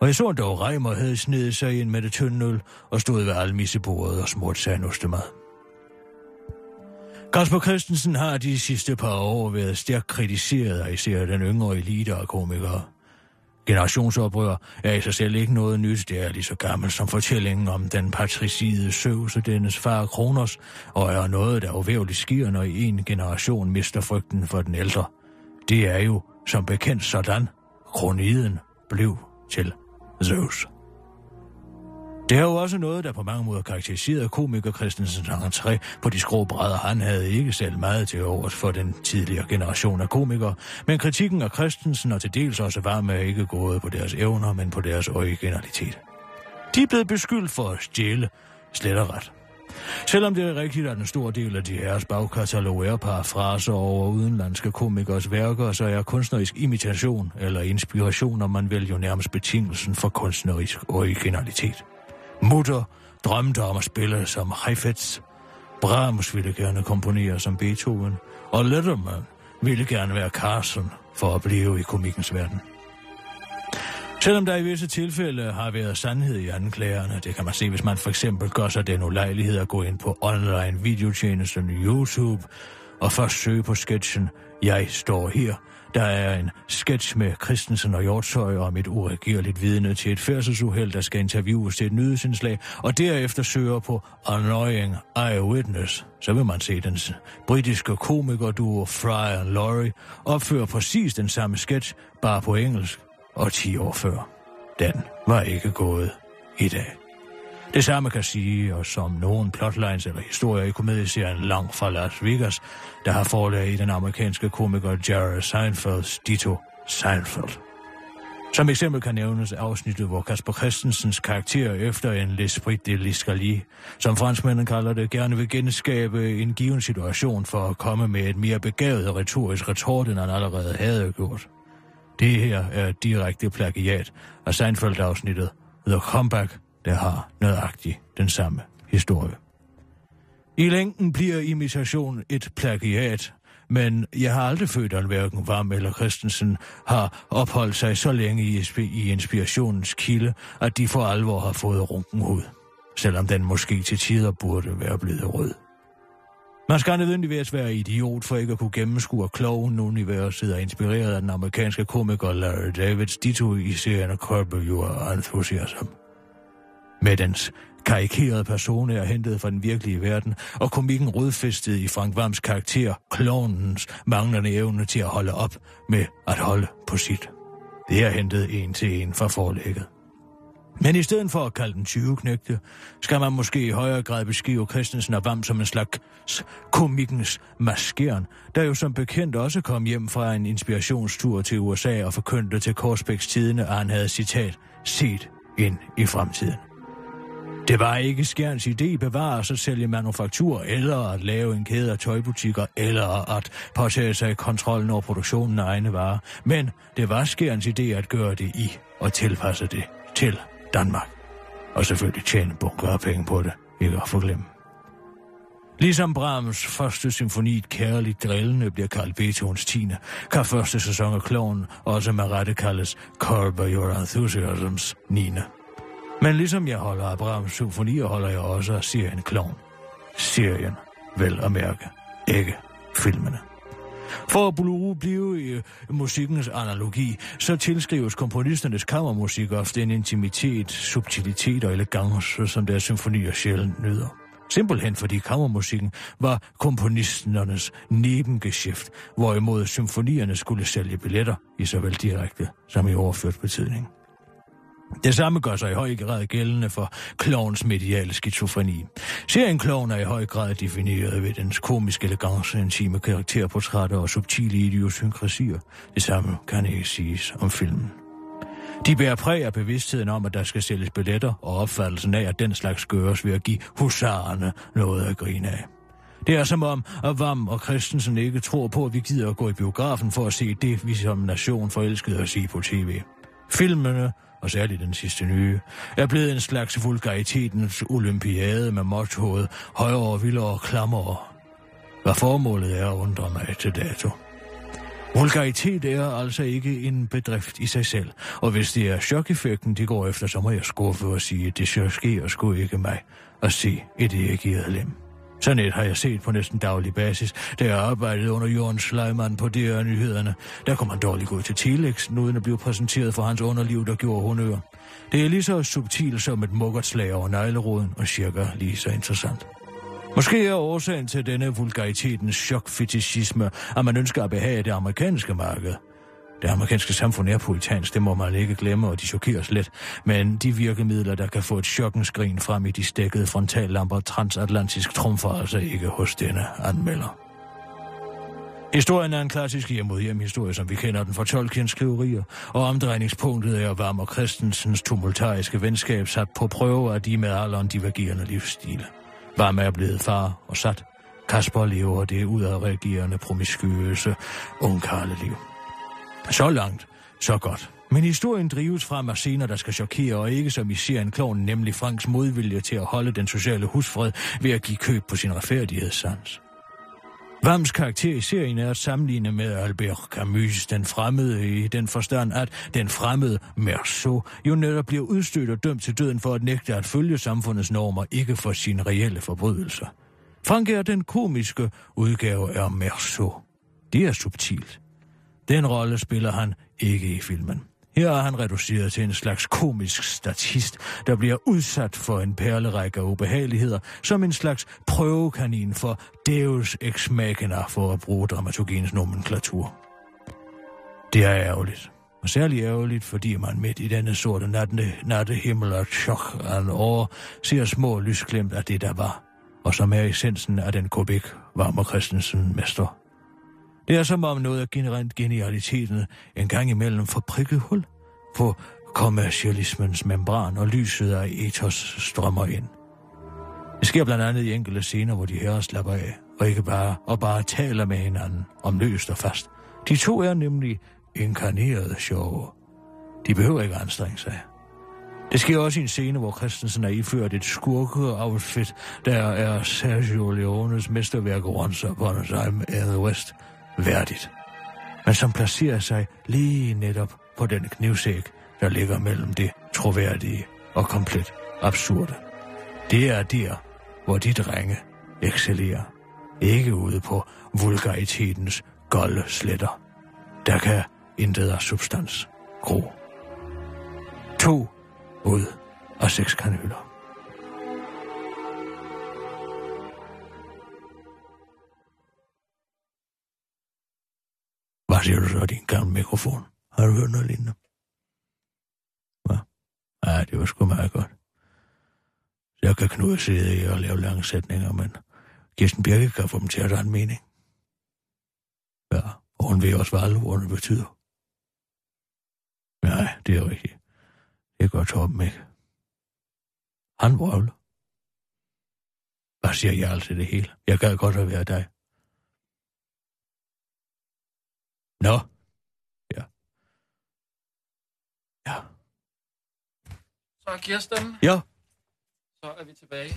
Og jeg så dog Reimer havde snedet sig ind med det tynde øl og stod ved almissebordet og smurt sig en ostemad. Kasper Christensen har de sidste par år været stærkt kritiseret af især den yngre elite af komikere. Generationsoprør er i sig selv ikke noget nyt. Det er lige så gammelt som fortællingen om den patricide Søvs og dennes far Kronos, og er noget, der uvævligt sker, når en generation mister frygten for den ældre. Det er jo som bekendt sådan, kroniden blev til Zeus. Det er jo også noget, der på mange måder karakteriserede komiker Christensens entré på de skrå brædder. Han havde ikke selv meget til overs for den tidligere generation af komikere, men kritikken af Christensen og til dels også var med ikke gået på deres evner, men på deres originalitet. De er blevet beskyldt for at stjæle slet og ret. Selvom det er rigtigt, at en stor del af de herres bagkatalog er parafraser over udenlandske komikers værker, så er kunstnerisk imitation eller inspiration, om man vil jo nærmest betingelsen for kunstnerisk originalitet. Mutter drømte om at spille som Heifetz. Brahms ville gerne komponere som Beethoven. Og Letterman ville gerne være Carson for at blive i komikens verden. Selvom der i visse tilfælde har været sandhed i anklagerne, det kan man se, hvis man for eksempel gør sig den ulejlighed at gå ind på online videotjenesten YouTube og først søge på sketchen Jeg står her, der er en sketch med Christensen og Hjortshøj om et uregerligt vidne til et færdselsuheld, der skal interviewes til et nyhedsindslag, og derefter søger på Annoying Eyewitness. Så vil man se den britiske komikerduo Fry og Laurie opføre præcis den samme sketch, bare på engelsk, og 10 år før. Den var ikke gået i dag. Det samme kan sige, og som nogen plotlines eller historier i komedieserien Lang fra Las Vegas, der har forlag i den amerikanske komiker Jerry Seinfelds Dito Seinfeld. Som eksempel kan nævnes afsnittet, hvor Kasper Christensens karakter efter en l'esprit de l'escalier, som franskmændene kalder det, gerne vil genskabe en given situation for at komme med et mere begavet retorisk retort, end han allerede havde gjort. Det her er et direkte plagiat af Seinfeld-afsnittet The Comeback, der har nøjagtigt den samme historie. I længden bliver imitation et plagiat, men jeg har aldrig følt, at hverken Varm eller Christensen har opholdt sig så længe i, i inspirationens kilde, at de for alvor har fået runken hud, selvom den måske til tider burde være blevet rød. Man skal nødvendigvis være idiot for ikke at kunne gennemskue, at kloven-universet er inspireret af den amerikanske komiker Larry Davids dito i serien Curb Your Enthusiasm. Med dens karikerede person er hentet fra den virkelige verden, og komikken rodfæstet i Frank Vams karakter, klovnens manglende evne til at holde op med at holde på sit. Det er hentet en til en fra forlægget. Men i stedet for at kalde den 20 knægte, skal man måske i højere grad beskrive Christensen og Vam som en slags komikkens maskeren, der jo som bekendt også kom hjem fra en inspirationstur til USA og forkyndte til Korsbæks tidene, at han havde citat set ind i fremtiden. Det var ikke Skjerns idé bevare sig sælge manufaktur, eller at lave en kæde af tøjbutikker, eller at påtage sig kontrollen over produktionen af egne varer. Men det var Skjerns idé at gøre det i og tilpasse det til Danmark. Og selvfølgelig tjene bunker af penge på det, ikke at forglemme. Ligesom Brahms første symfoni kærligt drillende bliver kaldt Beethovens 10. kan første sæson af Kloven også med rette kaldes Curb Your Enthusiasms 9. Men ligesom jeg holder af Brahms symfonier, holder jeg også af serien Kloven. Serien, vel at mærke, ikke filmene. For at blive i øh, musikkens analogi, så tilskrives komponisternes kammermusik ofte en intimitet, subtilitet og elegance, som deres symfonier sjældent nyder. Simpelthen fordi kammermusikken var komponisternes nebengeschæft, hvorimod symfonierne skulle sælge billetter i såvel direkte som i overført betydning. Det samme gør sig i høj grad gældende for klovens mediale skizofreni. Serien Kloven er i høj grad defineret ved dens komiske elegance, intime karakterportrætter og subtile idiosynkrasier. Det samme kan ikke siges om filmen. De bærer præg af bevidstheden om, at der skal sælges billetter, og opfattelsen af, at den slags gøres ved at give husarerne noget at grine af. Det er som om, at Vam og Christensen ikke tror på, at vi gider at gå i biografen for at se det, vi som nation forelskede os i på tv. Filmene, og særligt den sidste nye, er blevet en slags vulgaritetens olympiade med mottoet højere, vildere og klammere. Hvad formålet er, undrer mig til dato. Vulgaritet er altså ikke en bedrift i sig selv, og hvis det er chokeffekten, de går efter, så må jeg skuffe og sige, at det så sker sgu ikke mig at se et erigeret lem. Sådan et har jeg set på næsten daglig basis, da jeg arbejdede under Jørgen Sleiman på DR Nyhederne. Der kunne man dårligt gå til Telex, uden at blive præsenteret for hans underliv, der gjorde honør. Det er lige så subtilt som et muggertslag over negleroden, og cirka lige så interessant. Måske er årsagen til denne vulgaritetens chokfetishisme, at man ønsker at behage det amerikanske marked. Det amerikanske samfund er politansk, det må man ikke glemme, og de chokeres let. Men de virkemidler, der kan få et chokkenskrin frem i de stækkede frontallamper transatlantisk trumfer altså ikke hos denne anmelder. Historien er en klassisk hjem mod hjem historie, som vi kender den fra Tolkiens skriverier, og omdrejningspunktet er Varm og Christensens tumultariske venskab sat på prøve af de med alderen divergerende livsstile. Varm er blevet far og sat. Kasper lever det udadreagerende, promiskuøse ungkarleliv. Så langt, så godt. Men historien drives frem af scener, der skal chokere, og ikke som i serien Kloven, nemlig Franks modvilje til at holde den sociale husfred ved at give køb på sin retfærdighedssans. Vams karakter i serien er at sammenligne med Albert Camus, den fremmede i den forstand, at den fremmede Merceau jo netop bliver udstødt og dømt til døden for at nægte at følge samfundets normer, ikke for sine reelle forbrydelser. Frank er den komiske udgave af Merceau. Det er subtilt. Den rolle spiller han ikke i filmen. Her er han reduceret til en slags komisk statist, der bliver udsat for en perlerække af ubehageligheder, som en slags prøvekanin for Deus ex machina for at bruge dramaturgiens nomenklatur. Det er ærgerligt. Og særligt ærgerligt, fordi man midt i denne sorte natte, nattehimmel og chok af en år ser små lysglimt af det, der var, og som er essensen af den kubik, Varmer Christensen mester. Det er som om noget af genialiteten en gang imellem får prikket hul på kommercialismens membran, og lyset af ethos strømmer ind. Det sker blandt andet i enkelte scener, hvor de her slapper af, og ikke bare, og bare taler med hinanden om løst og fast. De to er nemlig inkarnerede sjove. De behøver ikke anstrenge sig. Det sker også i en scene, hvor Christensen er iført et skurke-outfit, der er Sergio Leones mesterværk Once Upon a Time in the West – værdigt, men som placerer sig lige netop på den knivsæk, der ligger mellem det troværdige og komplet absurde. Det er der, hvor de drenge excellerer. Ikke ude på vulgaritetens golde sletter. Der kan intet af substans gro. To ud af seks kanyler. Hvad siger du så, din gamle mikrofon? Har du hørt noget lignende? Hvad? Ja, det var sgu meget godt. Jeg kan knude sidde i og lave lange sætninger, men Kirsten Birke kan få dem til at have en mening. Ja, og hun ved også, hvad alle ordene betyder. Nej, det er rigtigt. Det gør Torben ikke. Han vrøvler. Hvad siger jeg altså det hele? Jeg gad godt at være dig. Nå. Ja. Ja. Så Kirsten, Ja. så er vi tilbage.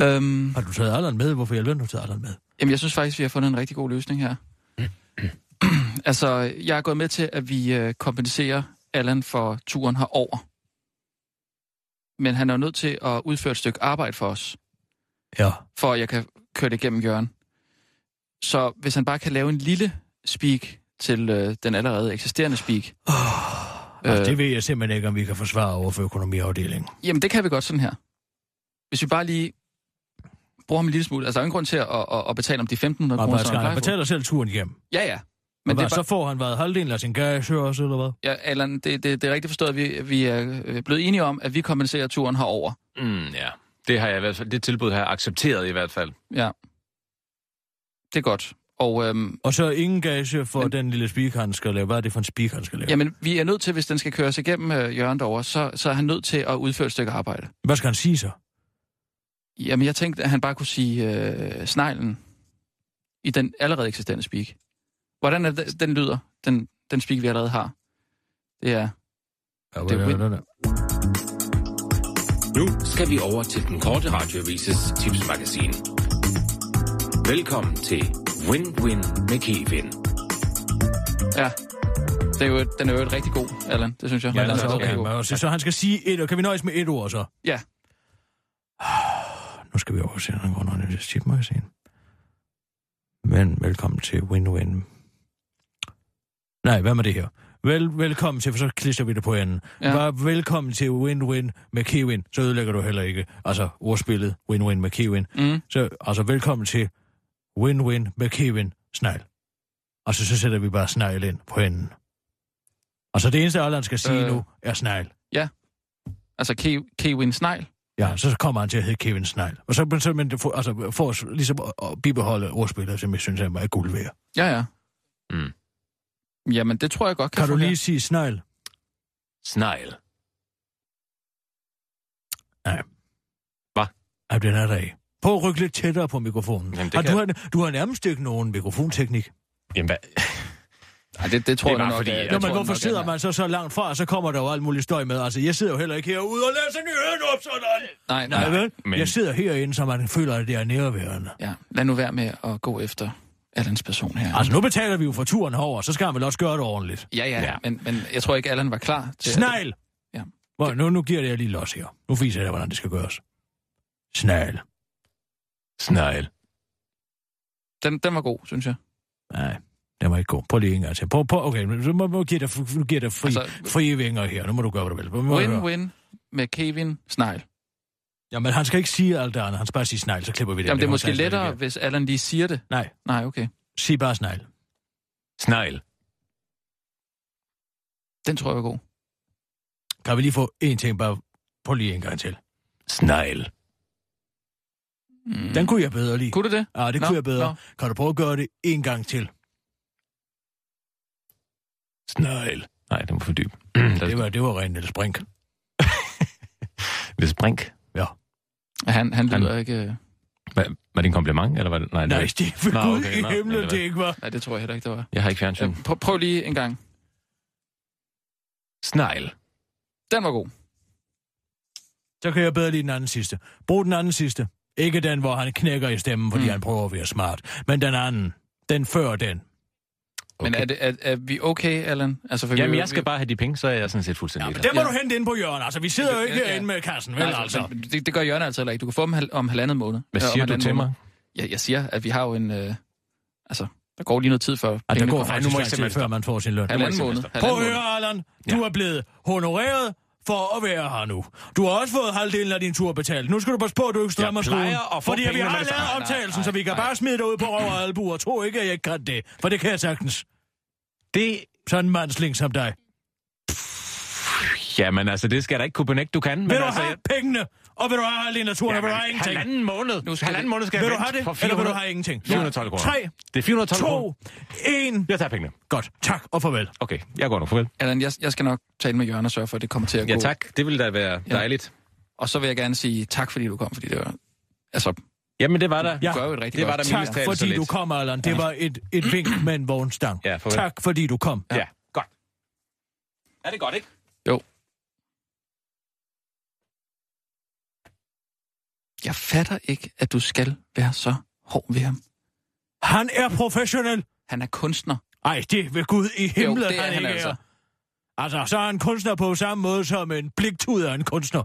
Øhm, Har du taget Allan med? Hvorfor jeg har taget Allan med? jamen, jeg synes faktisk, vi har fundet en rigtig god løsning her. altså, jeg er gået med til, at vi øh, kompenserer Allan for turen herover. Men han er jo nødt til at udføre et stykke arbejde for os, Ja. for at jeg kan køre det igennem Jørgen. Så hvis han bare kan lave en lille speak til øh, den allerede eksisterende speak, Altså, Øh. det ved jeg simpelthen ikke, om vi kan forsvare over for økonomiafdelingen. Jamen, det kan vi godt sådan her. Hvis vi bare lige bruger ham en lille smule. Altså, der er ingen grund til at, at, at betale om de 1.500 Og kroner, hvad som han betaler selv turen hjem? Ja, ja. Men Men det hvad, er så bare, får han været halvdelen af sin gage også, eller hvad? ja, Allan, det, det, det er rigtigt forstået, at vi, vi er øh, blevet enige om, at vi kompenserer turen herover. Mm, ja. Det har jeg i hvert fald, det tilbud har jeg accepteret i hvert fald. Ja. Det er godt. Og øhm, Og så ingen gage for Men- den lille speak, han skal lave. Hvad er det for en speak, han skal lave? jamen, vi er nødt til, hvis den skal køres igennem øh, Jørgen derovre, så, så er han nødt til at udføre et stykke arbejde. Hvad skal han sige så? Jamen, jeg tænkte, at han bare kunne sige øh, sneglen i den allerede eksisterende speak. Hvordan er det, den lyder, den, den speak, vi allerede har? Det er... Ja, Det er win. det? Nu skal vi over til den korte radioavises tipsmagasin. Velkommen til Win-Win med Kevin. Ja. Det er jo, den er jo et rigtig god, Allan. Det synes jeg. Ja, Den er altså, rigtig okay. god. Men, så, så han skal sige et, og kan vi nøjes med et ord så? Ja. Nu skal vi over til den grund af tipmagasin. Men velkommen til Win-Win. Nej, hvad med det her? Vel, velkommen til, for så klister vi det på enden. Ja. Bare velkommen til Win-Win med Kevin. Så ødelægger du heller ikke, altså ordspillet Win-Win med Kevin. Mm. Så altså velkommen til Win-Win med Kevin Snegl. Og så, så sætter vi bare snegl ind på enden. Og så det eneste, Allan skal sige Øh. nu, er snegl. Altså Ke- Kevin Snegl. Ja, så kommer han til at hedde Kevin Snegl. Og så, men, så men det får, altså, for os ligesom at, at bibeholde ordspillet, som jeg synes er meget guld værd. Ja, ja. Mm. Jamen, det tror jeg godt kan, Kan du lige sige snegl? Snegl. Ja, den er der ikke. Prøv at rykke lidt tættere på mikrofonen. Jamen, det Har kan du, har, du har nærmest ikke nogen mikrofonteknik. Jamen, hvad? Nej, det, det tror Det er jeg bare nok. fordi, øh, jeg Nå, men jeg hvorfor nok, sidder man så så langt fra, så kommer der jo alt muligt støj med? Altså, jeg sidder jo heller ikke herude og læser nyhederne op sådan. Nej, nej. Nej, vel? men- Jeg sidder herinde, så man føler, at det er nærværende. Ja, lad nu være med at gå efter Allans person her. Altså, nu betaler vi jo for turen herover, så skal han vel også gøre det ordentligt. Ja, ja, Ja. Men, men jeg tror ikke, Allan var klar til... Snegl! Ja. Hvor, nu, nu giver det jeg lige los her. Nu viser jeg dig, hvordan det skal gøres. Snegl. Snegl. Den, den var god, synes jeg. Nej, den var ikke god. Prøv lige en gang til. Prøv, prøv, okay, nu må, må give dig, nu giver dig fri, Altså- frie vinger her. Nu må du gøre, hvad du vil. Win-win med Kevin Snegl. Jamen, han skal ikke sige alt det andet. Han skal bare sige snegl, så klipper vi det. Jamen, det er måske lettere, igen. hvis Allan lige siger det. Nej, Nej, okay. sig bare snegl. Snegl. Den tror jeg var god. Kan vi lige få én ting, bare prøv lige en gang til. Snegl. Mm. Den kunne jeg bedre lide. Kunne du det? Ja, det Nå, kunne jeg bedre. nå. Kan du prøve at gøre det en gang til? Snegl. Nej, det var for dyb. Det var, det var rent Niels Brink. Det sprink. Ja, Han, han Han- lyder ikke... øh, Var, var det en kompliment, eller var det... Nej, det var Nej, ikke. det for Nå, okay, i nå, himlen, det det var- ikke var. Nej, det tror jeg heller ikke, det var. Jeg har ikke fjernsyn. Øh, Prøv, prøv lige en gang. Snegl. Den var god. Så kan jeg bedre lide den anden sidste. Brug den anden sidste. Ikke den, hvor han knækker i stemmen, fordi Mm. han prøver at være smart. Men den anden. Den før den. Okay. Men er, det, er, er vi okay, Allan? Altså, for Jamen, vi, jeg skal bare have de penge, så er jeg sådan set fuldstændig Ja, men det må Ja. du hente ind på hjørnet. Altså, vi sidder jo ikke Ja, ja. herinde med kassen, vel Nej, altså? men Det, det gør Jørgen altså heller ikke. Du kan få dem hal- om halvandet måned. Hvad Øh, siger du halvanden til mig? Ja, jeg siger, at vi har jo en... Øh, altså, der går lige noget tid før Ja, der pengene går kommer. faktisk nu må jeg tid, simpelthen før man får sin løn. Halvanden måned. Prøv at høre. Allan. Du er blevet honoreret for at være her nu. Du har også fået halvdelen af din tur betalt. Nu skal du passe på, at du ikke strømmer Jeg få Fordi vi har lavet samme. optagelsen, så vi kan nej. bare smide dig ud på røv og albu og tro ikke, at jeg ikke kan det. For det kan jeg sagtens. Det... Sådan en mandsling som dig. Jamen, altså, det skal jeg da ikke kunne benægte, du kan. Men Vil du altså, have pengene? Og vil du have af turen, og vil du have ingenting? halvanden måned. Nu skal halvanden måned skal Vil jeg du have vente det, for eller vil du 400 have ingenting? 412 kroner. Tre, Det er 412 kroner. to, en. Jeg tager pengene. Godt. Tak og farvel. Okay, jeg går nu. Farvel. Allan, jeg, jeg skal nok tale med Jørgen og sørge for, at det kommer til at Ja, gå. tak. Det ville da være dejligt. Og så vil jeg gerne sige tak, fordi du kom, fordi det var... Altså, Jamen, det var der. du gør jo et rigtig det var godt. der Tak, fordi du kom, Allan. Det var et, et vink med en vognstang. Ja, farvel. tak, fordi du kom. Ja, godt. Er det godt, ikke? Jo. Jeg fatter ikke, at du skal være så hård ved ham. Han er professionel. Han er kunstner. Ej, det vil Gud i himlen, Jo, det er han, han ikke altså. er. Altså, så er han kunstner på samme måde som en bliktud er en kunstner.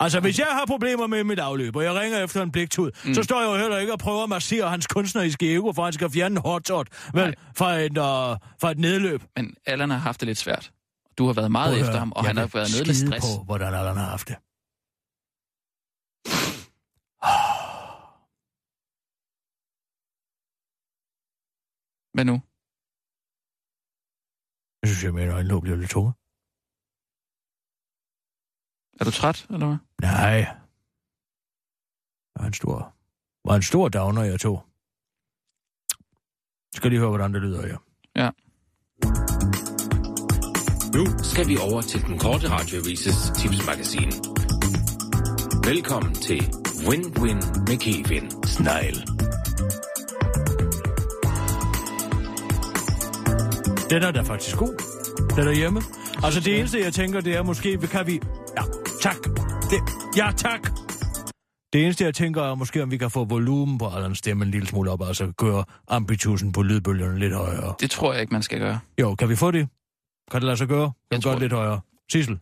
Altså, hvis jeg har problemer med mit afløb, og jeg ringer efter en bliktud, mm. så står jeg jo heller ikke og prøver at massere hans kunstneriske ego, for han skal fjerne en hotshot vel, fra, et, uh, fra et nedløb. Men Allan har haft det lidt svært. Du har været meget Prøv efter ham, og han har været nede med stress. på, hvordan Allan har haft det. Hvad nu? Jeg synes, jeg med, at øjnene bliver lidt tunge. Er du træt, eller hvad? Nej. Det var en stor, var en stor downer, jeg tog. Skal lige høre, hvordan det lyder her. Ja. Nu skal vi over til den korte radioavises tipsmagasin. Velkommen til Win-Win med Kevin. Snegl. Den er da faktisk god. Den er hjemme. Altså det eneste, jeg tænker, det er måske, kan vi... Ja, tak. Det... Ja, tak. Det eneste, jeg tænker, er måske, om vi kan få volumen på Allans stemme en lille smule op, altså gøre amplitusen på lydbølgerne lidt højere. Det tror jeg ikke, man skal gøre. Jo, kan vi få det? Kan det lade sig gøre? Kan Jeg vi gøre tror- det lidt højere? Sissel?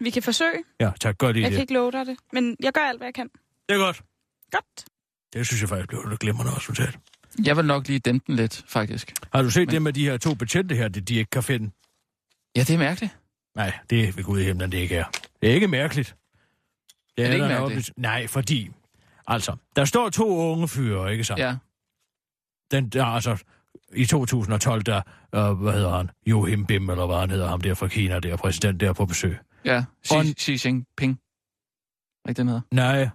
Vi kan forsøge. Ja, tak. Gør lige Jeg det. kan ikke love dig det, men jeg gør alt, hvad jeg kan. Det er godt. Godt. Det synes jeg faktisk blev et glimrende resultat. Jeg vil nok lige dæmpe den lidt, faktisk. Har du set Men- det med de her to betjente her, det de ikke kan finde? Ja, det er mærkeligt. Nej, det er ved Gud i himlen, det ikke er. Det er ikke mærkeligt. Det Er det ikke mærkeligt? oppe- Nej, fordi... Altså, der står to unge fyre, ikke så? Ja. Den der, altså, i 2012, der, øh, hvad hedder han? Johim Bim, eller hvad han hedder, ham der fra Kina, der præsident der på besøg. Ja, Og- Xi, Xi Jinping. Ikke den hedder? Nej,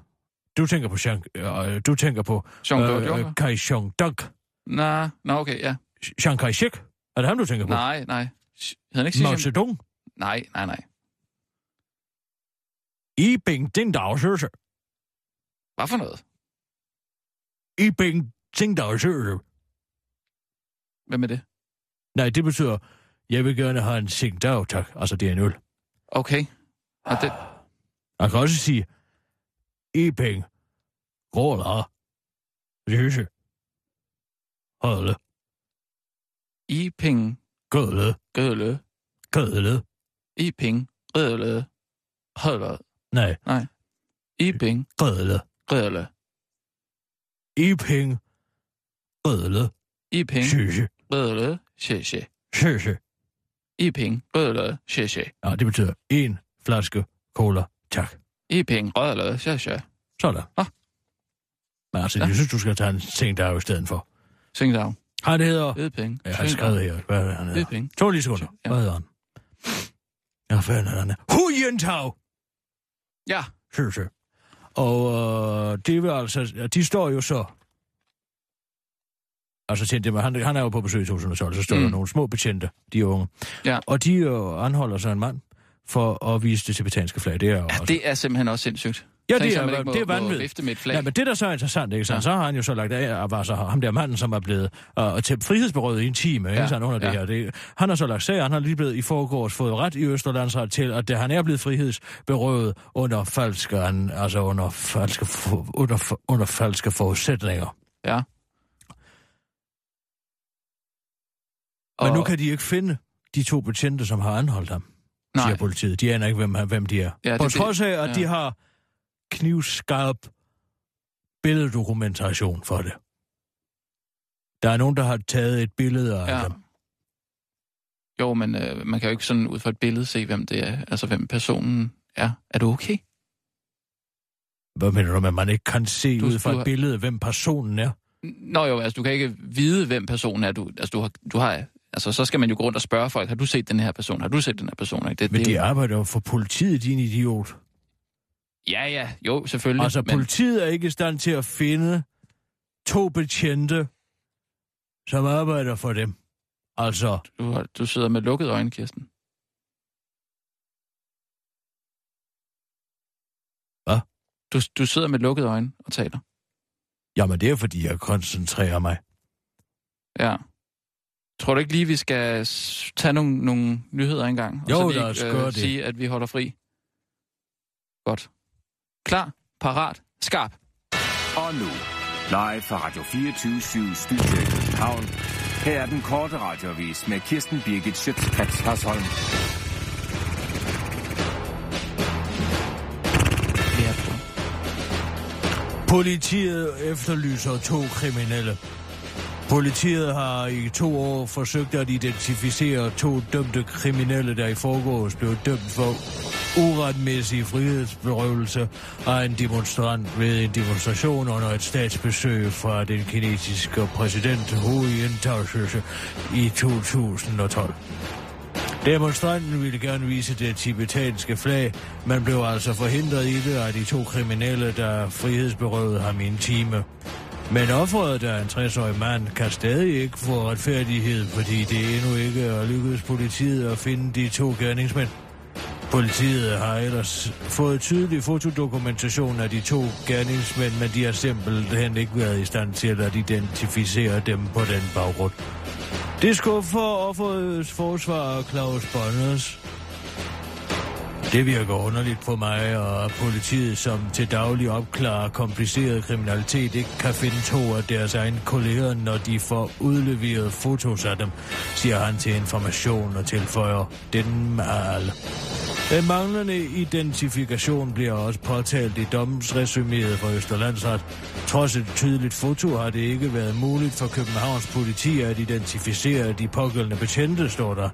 du tænker på, Jean, øh, du tænker på øh? Kai Xiong-duk. Nej, nå, okay, ja. Chiang Kai-shek. Er det ham, du tænker på? Nej, nej. Hedder han ikke Mao? Zedong. Nej, nej, nej. I Bing Ding Dao Sørse. Hvad for noget? I Bing Ding Dao Sørse. Hvem er det? Nej, det betyder, jeg vil gerne have en Sing Dao, tak. Altså, det er en øl. Okay. Og det, Man kan også sige, I Bing Råla. Løse. Holde. I penge, Gødle. gødle, Gødle. i penge, gødle, holde, Nej, nej. I penge, gødle. gødle, I Bing Gødle. i penge, Søse. gødle, xie xie. Søse. I penge, gødle, xie. Ja, det betyder en flaske cola, tak. I penge, gødle, xie xie. Sådan. Ah. Men altså, Ja. jeg synes, du skal tage en Sing Dao i stedet for. Sing down. Han hedder... I penge. Jeg har skrevet her, hvad er det, han hedder. penge. To lige sekunder. Ja. Hvad hedder han? Ja, hvad er han? Hu Yintao! Ja, Søse. Og øh, det vil altså... ja, De står jo så... Altså, tænkte jeg, han, han er jo på besøg i 2012, så står. Mm. der nogle små betjente, de unge. Ja. Og de øh, anholder så en mand for at vise det tibetanske flag. Det er ja også... det er simpelthen også sindssygt. ja, det er, man ikke må- det er vanvittigt. med et flag. Ja, men det, der så er interessant, ikke? Så, Ja. så har han jo så lagt af, og var så ham der manden, som er blevet uh, til frihedsberøvet i en time, ikke? Ja. Så under det Ja. her. Det, han har så lagt sag, og han har lige blevet i forgårs fået ret i Østerlandsret til, at det, han er blevet frihedsberøvet under falske, altså under falske, under, under falske forudsætninger. Ja. Men nu kan de ikke finde de to betjente, som har anholdt ham, Nej. siger politiet. De aner ikke, hvem, hvem de er. Ja, det- På trods af, at ja. de har knivskarp billeddokumentation for det. Der er nogen, der har taget et billede af Ja. ja. dem. Jo, men øh, man kan jo ikke sådan ud fra et billede se, hvem det er, altså hvem personen er. Er du okay? Hvad mener du med, at man ikke kan se Du- ud fra et har- billede, hvem personen er? Nå jo, altså du kan ikke vide, hvem personen er. Du, altså, du har, du har, altså så skal man jo gå rundt og spørge folk, har du set den her person? Har du set den her person? Ikke? Det, Men det, de arbejder jo for politiet, din idiot. Ja, ja, jo, selvfølgelig. Altså, men, politiet er ikke i stand til at finde to betjente, som arbejder for dem. Altså, du, du sidder med lukkede øjne, Kirsten. Du, du sidder med lukkede øjne og taler. Jamen, det er, fordi jeg koncentrerer mig. Ja. Tror du ikke lige, vi skal tage nogle, nogle nyheder engang? Jo, og så lige, lad os gøre det. sige, at vi holder fri? Godt. Klar, parat, skarp. Og nu, live fra Radio 24 Studio i København. Her er den korte radiovis med Kirsten Birgit Schøtzgrads Hasholm. Politiet efterlyser to kriminelle. Politiet har i to år forsøgt at identificere to dømte kriminelle, der i forgårs blev dømt for uretmæssig frihedsberøvelse af en demonstrant ved en demonstration under et statsbesøg fra den kinesiske præsident Hu Jintao i 2012. Demonstranten ville gerne vise det tibetanske flag, men blev altså forhindret i det af de to kriminelle, der frihedsberøvede ham i en time. Men offeret, af er en 60-årig mand, kan stadig ikke få retfærdighed, fordi det endnu ikke er lykkedes politiet at finde de to gerningsmænd. Politiet har ellers fået tydelig fotodokumentation af de to gerningsmænd, men de har simpelthen ikke været i stand til at identificere dem på den baggrund. Det skuffer offerets forsvar Claus Bonners. Det virker underligt på mig, og politiet, som til daglig opklarer kompliceret kriminalitet, ikke kan finde to af deres egne kolleger, når de får udleveret fotos af dem, siger han til information og tilføjer, den mal. Den manglende identifikation bliver også påtalt i domsresuméet fra Østerlandsret. Trods et tydeligt foto har det ikke været muligt for Københavns politi at identificere de pågældende betjente, står der.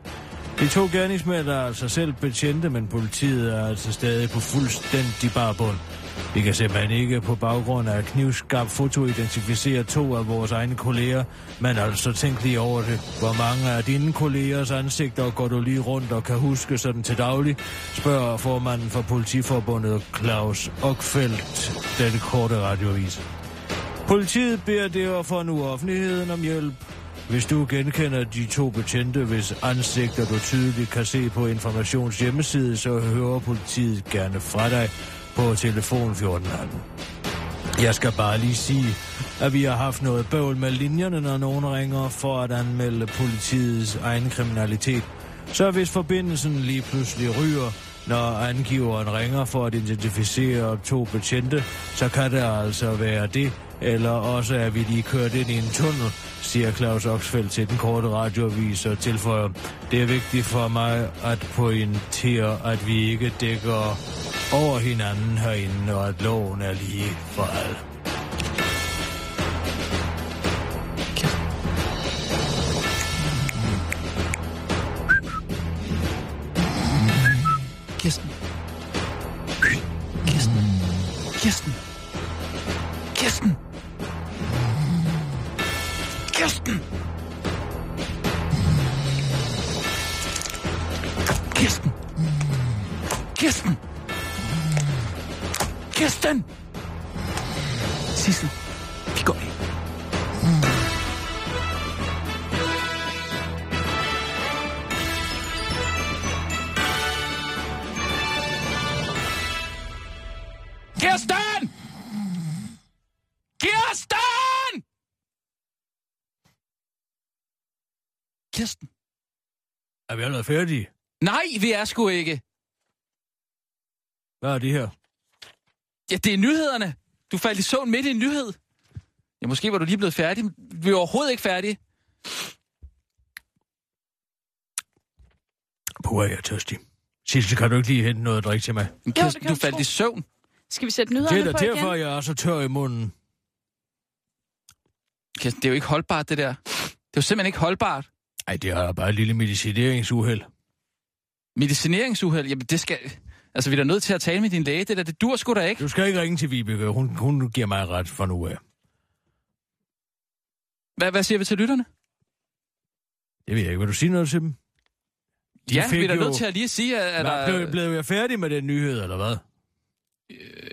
De to gerningsmænd er altså selv betjente, men politiet er altså stadig på fuldstændig barbund. Vi kan simpelthen ikke på baggrund af et foto identificere to af vores egne kolleger, men altså tænk lige over det. Hvor mange af dine kollegers ansigter går du lige rundt og kan huske sådan til daglig, spørger formanden for politiforbundet Claus Ockfeldt, den korte radiovis. Politiet beder derfor nu offentligheden om hjælp. Hvis du genkender de to betjente, hvis ansigter du tydeligt kan se på informations hjemmeside, så hører politiet gerne fra dig på telefon 1418. Jeg skal bare lige sige, at vi har haft noget bøvl med linjerne, når nogen ringer for at anmelde politiets egen kriminalitet. Så hvis forbindelsen lige pludselig ryger, når angiveren ringer for at identificere to betjente, så kan det altså være det, eller også er vi lige kørt ind i en tunnel, siger Claus Oxfeldt til den korte radioavis og tilføjer. Det er vigtigt for mig at pointere, at vi ikke dækker over hinanden herinde, og at loven er lige for alle. Kirsten. Er vi allerede færdige? Nej, vi er sgu ikke. Hvad er det her? Ja, det er nyhederne. Du faldt i søvn midt i en nyhed. Ja, måske var du lige blevet færdig. Vi er overhovedet ikke færdige. Puh, jeg er tørstig. Sissel, kan du ikke lige hente noget at drikke til mig? Men Jo, Kirsten, det kan du faldt tro. i søvn. Skal vi sætte Det nyhederne er da på derfor, igen? jeg er så tør i munden. Kirsten, det er jo ikke holdbart, det der. Det er jo simpelthen ikke holdbart. Ej, det er bare et lille medicineringsuheld. Medicineringsuheld, jamen det skal... Altså, vi er da nødt til at tale med din læge. Det der, det dur sgu da ikke. Du skal ikke ringe til Vibeke. Hun, hun giver mig ret for nu af. Hvad, hvad siger vi til lytterne? Jeg ved ikke, vil du sige noget til dem? De ja, vi er da jo- nødt til at lige sige, at... Nå, at blev, blev jeg færdig med den nyhed, eller hvad?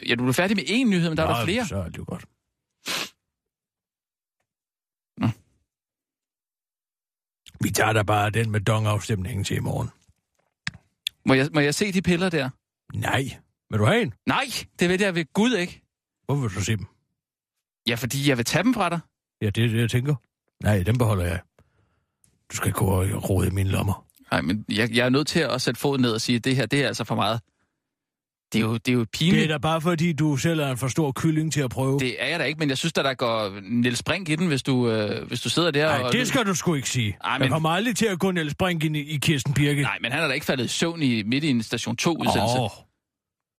ja, du er færdig med én nyhed, men der er Nå, der flere. Så er det jo godt. Vi tager da bare den med dongafstemningen til i morgen. Må jeg, må jeg se de piller der? Nej, Vil du have en? Nej, det ved jeg ved Gud ikke. Hvorfor vil du se dem? Ja, fordi jeg vil tage dem fra dig. Ja, det er det, jeg tænker. Nej, dem beholder jeg. Du skal ikke gå og rode i mine lommer. Nej, men jeg, jeg er nødt til at sætte foden ned og sige, at det her, det er altså for meget. Det er jo, det er jo Det pinligt. er da bare fordi, du selv er en for stor kylling til at prøve. Det er jeg da ikke, men jeg synes, at der går Niels Brink i den, hvis du, øh, hvis du sidder der. Nej, og... det skal du sgu ikke sige. Ej, Jeg men- kommer aldrig til at gå Niels Brink ind i, i Kirsten Birke. Nej, men han er da ikke faldet i søvn i, midt i en station 2-udsendelse. Åh, Oh.